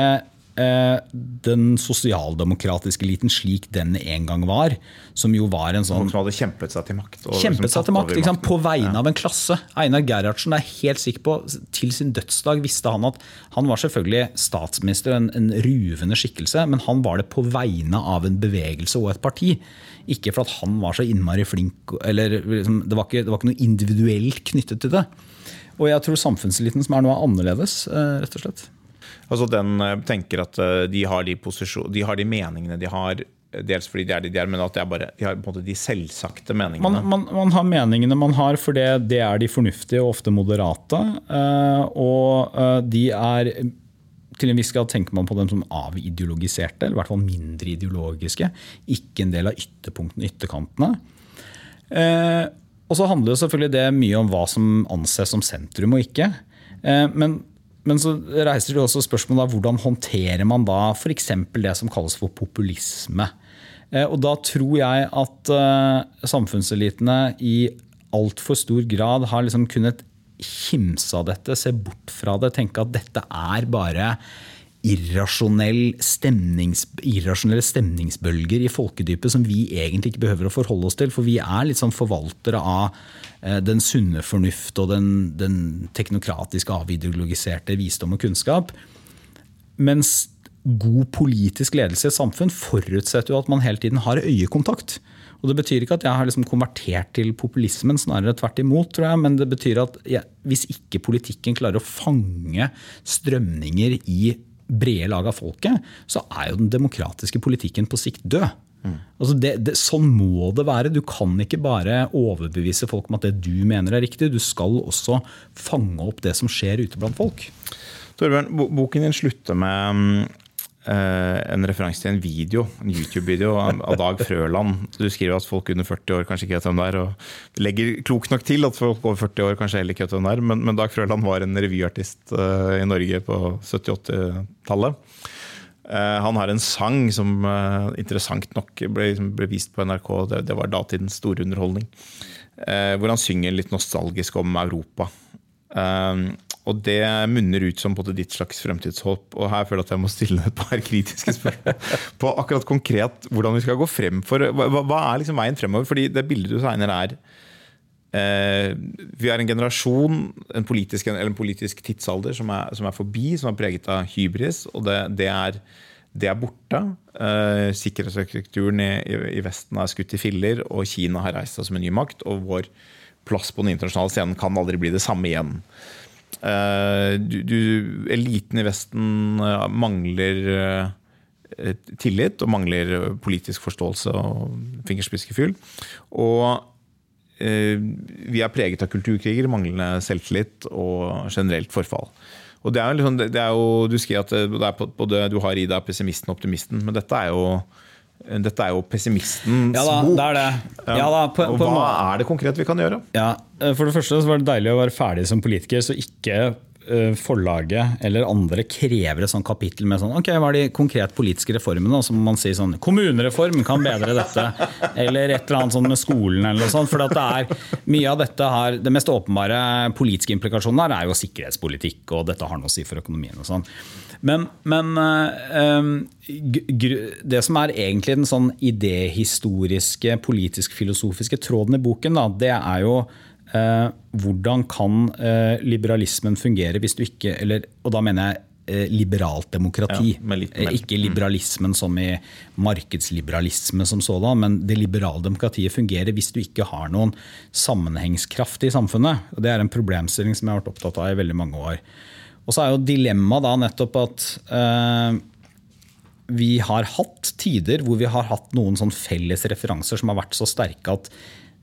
Speaker 3: den sosialdemokratiske eliten slik den en gang var. Som jo var en sånn
Speaker 2: Som hadde kjempet seg til makt.
Speaker 3: kjempet seg til makt, liksom, På vegne ja. av en klasse. Einar Gerhardsen er helt sikker på, til sin dødsdag visste han at han var selvfølgelig statsminister, en, en ruvende skikkelse, men han var det på vegne av en bevegelse og et parti. Ikke for at han var så innmari flink, eller liksom, det, var ikke, det var ikke noe individuelt knyttet til det. Og jeg tror samfunnseliten som er noe annerledes, eh, rett og slett.
Speaker 2: Altså Den eh, tenker at eh, de har de, de har de meningene de har, dels fordi de er de de er, men at bare, de har på en måte de selvsagte meningene.
Speaker 3: Man, man, man har meningene man har, for det, det, er de fornuftige og ofte moderate. Eh, og de er til en viss grad tenker man på dem som avideologiserte, eller i hvert fall mindre ideologiske. Ikke en del av ytterpunktene, ytterkantene. og så handler det selvfølgelig det mye om hva som anses som sentrum og ikke. men men så reiser det også spørsmålet da, hvordan håndterer man da f.eks. det som kalles for populisme. Eh, og da tror jeg at uh, samfunnselitene i altfor stor grad har liksom kunnet kimse av dette, se bort fra det, tenke at dette er bare irrasjonell stemnings, irrasjonelle stemningsbølger i folkedypet som vi egentlig ikke behøver å forholde oss til. For vi er litt sånn forvaltere av eh, den sunne fornuft og den, den teknokratiske, avideologiserte visdom og kunnskap. Mens god politisk ledelse i et samfunn forutsetter jo at man hele tiden har øyekontakt. Og Det betyr ikke at jeg har liksom konvertert til populismen, snarere tvert imot. tror jeg, Men det betyr at jeg, hvis ikke politikken klarer å fange strømninger i brede lag av folket, så er jo den demokratiske politikken på sikt død. Mm. Altså det, det, sånn må det være. Du kan ikke bare overbevise folk om at det du mener er riktig. Du skal også fange opp det som skjer ute blant folk.
Speaker 2: Torbjørn, boken din slutter med Eh, en referanse til en video, en YouTube-video av Dag Frøland. Du skriver at folk under 40 år kanskje ikke vet hvem det er. og legger klokt nok til at folk over 40 år kanskje heller ikke vet hvem det er. Men, men Dag Frøland var en revyartist uh, i Norge på 70-80-tallet. Uh, eh, han har en sang som interessant nok ble, ble, vist på NRK. Det, det var datidens store underholdning. hvor han synger litt nostalgisk om Europa. Og det munner ut som både ditt slags fremtidshåp. Og her føler jeg at jeg må stille et par kritiske spørsmål på akkurat konkret hvordan vi skal gå frem for Hva, hva er liksom veien fremover? Fordi det bildet du tegner er eh, Vi er en generasjon, en politisk, eller en politisk tidsalder, som er, som er, forbi, som er preget av hybris. Og det, det, er, det er, borte. Eh, sikkerhetsarkitekturen i, i, Vesten er skutt i filler, og Kina har reist seg som en ny makt. Og vår plass på den internasjonale scenen kan aldri bli det samme igjen. Eh, du, du, eliten i Vesten eh, mangler eh, tillit og mangler politisk forståelse og fingerspiskefyll. Og vi er preget av kulturkriger, manglende selvtillit og generelt forfall. Og det er liksom, det er jo Du skriver at både, du har i deg pessimisten og optimisten, men dette er jo dette er jo pessimistens
Speaker 3: ja, da,
Speaker 2: bok.
Speaker 3: Det er det. Ja, da,
Speaker 2: på, hva er det konkret vi kan gjøre?
Speaker 3: Ja, For det første så var det deilig å være ferdig som politiker, så ikke eh, forlaget eller andre krever et sånt kapittel med sånn Ok, hva er de konkret politiske reformene? Og så må man si sånn Kommunereform kan bedre dette. Eller et eller annet sånn med skolen eller noe sånt. For det er mye av dette her Det mest åpenbare politiske implikasjonen her er jo sikkerhetspolitikk, og dette har noe å si for økonomien og sånn. Men, men um, det som er egentlig den sånn idéhistoriske, politisk-filosofiske tråden i boken, da, det er jo uh, hvordan kan uh, liberalismen fungere hvis du ikke eller, Og da mener jeg uh, liberalt demokrati. Ja, litt, ikke liberalismen som i markedsliberalisme som sådan, men det liberale demokratiet fungerer hvis du ikke har noen sammenhengskraft i samfunnet. Og det er en problemstilling som jeg har vært opptatt av i veldig mange år. Og så er jo dilemmaet da nettopp at eh, vi har hatt tider hvor vi har hatt noen sånn felles referanser som har vært så sterke at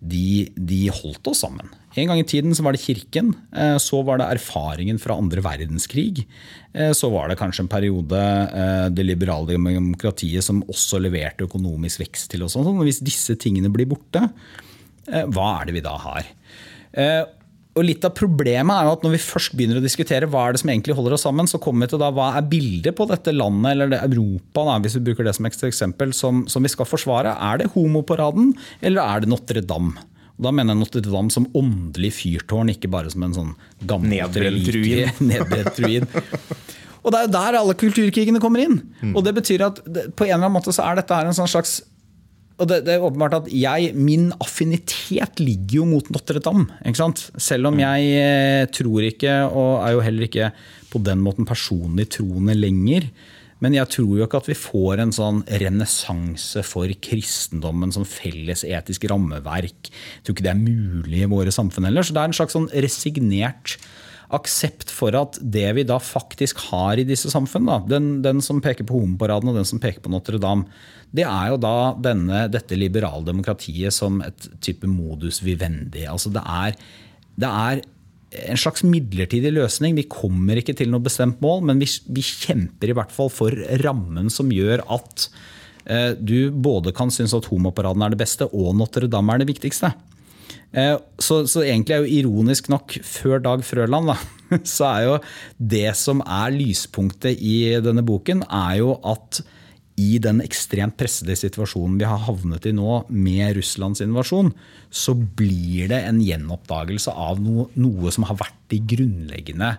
Speaker 3: de, de, holdt oss sammen. En gang i tiden så var det kirken, eh, så var det erfaringen fra andre verdenskrig. Eh, så var det kanskje en periode eh, det liberale demokratiet som også leverte økonomisk vekst til oss. Hvis disse tingene blir borte, hva er det vi da har? Og litt av Problemet er jo at når vi først begynner å diskutere hva er det som egentlig holder oss sammen, så kommer vi til da, hva er bildet på dette landet eller det Europa da, hvis vi bruker det som eksempel, som, som vi skal forsvare. Er det homoparaden, eller er det Notre-Dame? Da mener jeg Notre-Dame som åndelig fyrtårn, ikke bare som en sånn gammel nedbrent ruin. Og det er jo der alle kulturkrigene kommer inn. Mm. Og det betyr at på en eller annen måte så er dette her en sånn slags og det, det, er åpenbart at jeg, Min affinitet ligger jo mot Notre-Dame. Selv om jeg eh, tror ikke, og er jo heller ikke på den måten personlig troende lenger. Men jeg tror jo ikke at vi får en sånn renessanse for kristendommen som felles etisk rammeverk. Jeg tror ikke det er mulig i våre samfunn heller. Så det er en slags sånn resignert aksept for at det vi da faktisk har i disse samfunn, den, den som peker på homoparaden og den som peker på Notre-Dame, det er jo da denne, dette liberaldemokratiet som et type modus vivendi. Altså det er, det er en slags midlertidig løsning. Vi kommer ikke til noe bestemt mål, men vi, vi kjemper i hvert fall for rammen som gjør at eh, du både kan synes at homoparaden er det beste og Notre-Dame er det viktigste. Eh, så, så, egentlig er jo ironisk nok, før Dag Frøland, da, så er jo det som er lyspunktet i denne boken, er jo at i den ekstremt pressede situasjonen vi har havnet i nå med Russlands invasjon, så blir det en gjenoppdagelse av noe, noe som har vært de grunnleggende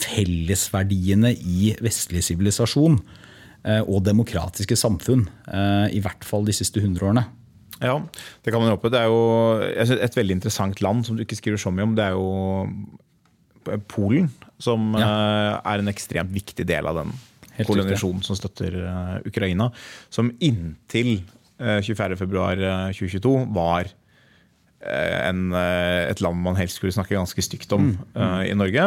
Speaker 3: fellesverdiene i vestlig sivilisasjon eh, og demokratiske samfunn. Eh, I hvert fall de siste hundre årene.
Speaker 2: Ja, det kan man håpe. Det er jo et veldig interessant land som du ikke skriver så mye om. Det er jo Polen, som ja. Eh, er en ekstremt viktig del av den kolonisasjonen som støtter eh, Ukraina. Som inntil 24.2.2022 eh, var Eh, en, eh, et land man helst skulle snakke ganske stygt om mm. Uh, i Norge.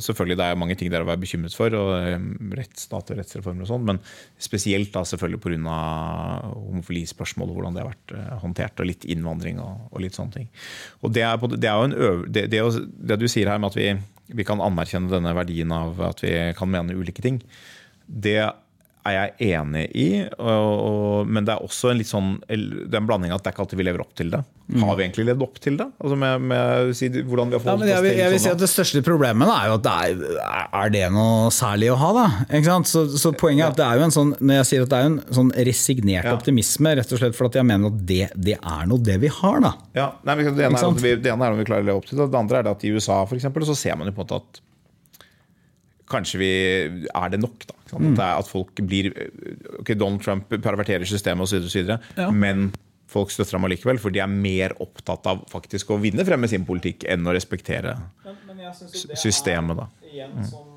Speaker 2: Selvfølgelig Det er mange ting der å være bekymret for, og rettsstat og rettsreformer og sånn, men spesielt da selvfølgelig pga. homofilispørsmålet, hvordan det har vært håndtert, og litt innvandring og, og litt sånne ting. Og Det er, det er jo en øv, det, det, det, du sier her med at vi, vi kan anerkjenne denne verdien av at vi kan mene ulike ting, det er jeg enig i, og, og, men det er også en litt sånn det er en blanding at det er ikke alltid vi lever opp til det. Mm. Har vi egentlig levd opp til det? Altså med, med si, hvordan vi har
Speaker 3: forholdt ja, jeg, vil, jeg vil si at Det største problemet er jo at det er, er det noe særlig å ha. da? Så, så, poenget er at det er jo en sånn når jeg sier at det er en sånn resignert ja. optimisme, rett og slett for at jeg mener at det, det er noe det vi har. da.
Speaker 2: Ja, Nei, det, ene er, vi, det ene er om vi klarer å leve opp til det, det andre er det at i USA for eksempel, så ser man jo på en måte at kanskje vi er det nok. da. Mm. At, at, folk blir ok, Donald Trump perverterer systemet osv., ja. men folk støtter ham allikevel, for de er mer opptatt av faktisk å vinne frem med sin politikk enn å respektere men, men systemet. da. Mm.
Speaker 3: Som,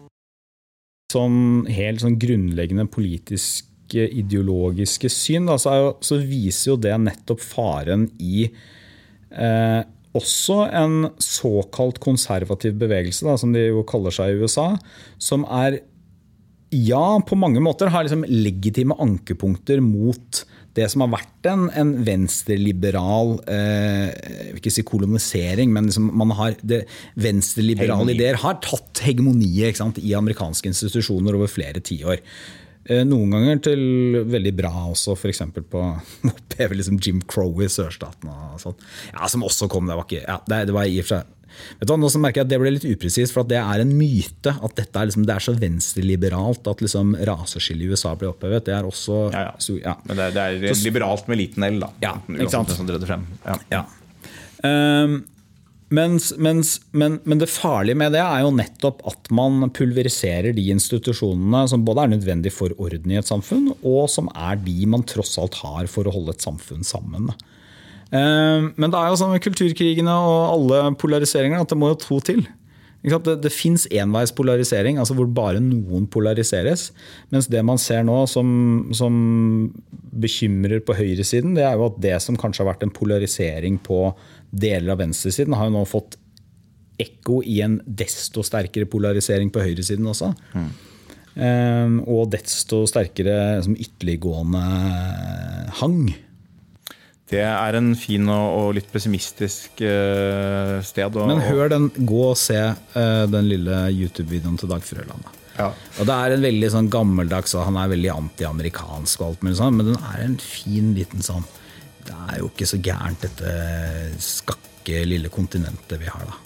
Speaker 3: som, helt sånn grunnleggende politiske, ideologiske syn, da, så, jo, så, viser jo det nettopp faren i eh, også en såkalt konservativ bevegelse, da, som de jo kaller seg i USA, som er ja, på mange måter har liksom legitime ankepunkter mot det som har vært en, en venstreliberal eh, Jeg vil ikke si kolonisering, men liksom man har venstreliberale ideer har tatt hegemoniet i amerikanske institusjoner over flere tiår. Eh, Noen ganger til veldig bra også, f.eks. på oppheve liksom Jim Crow i sørstaten. og sånt. Ja, Som også kom, det var ikke ja, det, det var i og for seg Vet du Nå så merker jeg at det ble litt upresist, for at det er en myte. At dette er, liksom, det er så venstreliberalt at liksom raseskillet i USA ble opphevet. Det er også
Speaker 2: Ja, ja.
Speaker 3: så- ja.
Speaker 2: Men det, er- det er liberalt med liten L, da.
Speaker 3: Ja, ikke sant?
Speaker 2: frem. Ja.
Speaker 3: Ja. Mens, mens, men, men det farlige med det er jo nettopp at man pulveriserer de institusjonene som både er nødvendig for orden i et samfunn, og som er de man tross alt har for å holde et samfunn sammen. Ehm, Men det er jo sånn med kulturkrigene og alle polariseringer at det må jo to til. Det, det fins enveispolarisering, altså hvor bare noen polariseres. Mens det man ser nå som, som bekymrer på høyresiden, det er jo at det som kanskje har vært en polarisering på deler av venstresiden, har jo nå fått ekko i en desto sterkere polarisering på høyresiden også. Ehm, og desto sterkere som ytterliggående hang.
Speaker 2: Det er en fin og, og litt pessimistisk uh, sted å
Speaker 3: Men hør den, gå og se uh, den lille YouTube-videoen til Dag Frøland. da.
Speaker 2: Ja.
Speaker 3: Og det er en veldig sånn gammeldags, han er veldig anti-amerikansk, og alt mulig sånn, men den er en fin liten sånn Det er jo ikke så gærent, dette skakke lille kontinentet vi har, da.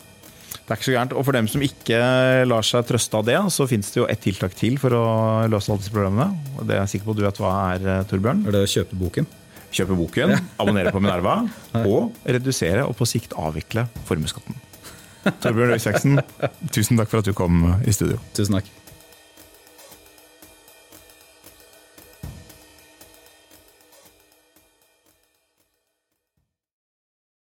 Speaker 2: Det er ikke så gærent. Og for dem som ikke lar seg trøste av det, så fins det jo ett tiltak til for å løse alle disse problemene. Og det er jeg sikker på at du vet hva er, eh, Torbjørn.
Speaker 3: Er det å kjøpe boken?
Speaker 2: Kjøpe boken, abonnere på Minerva, og redusere og på sikt avvikle formuesskatten. Torbjørn Røe Isaksen, tusen takk for at du kom i studio.
Speaker 3: Tusen takk.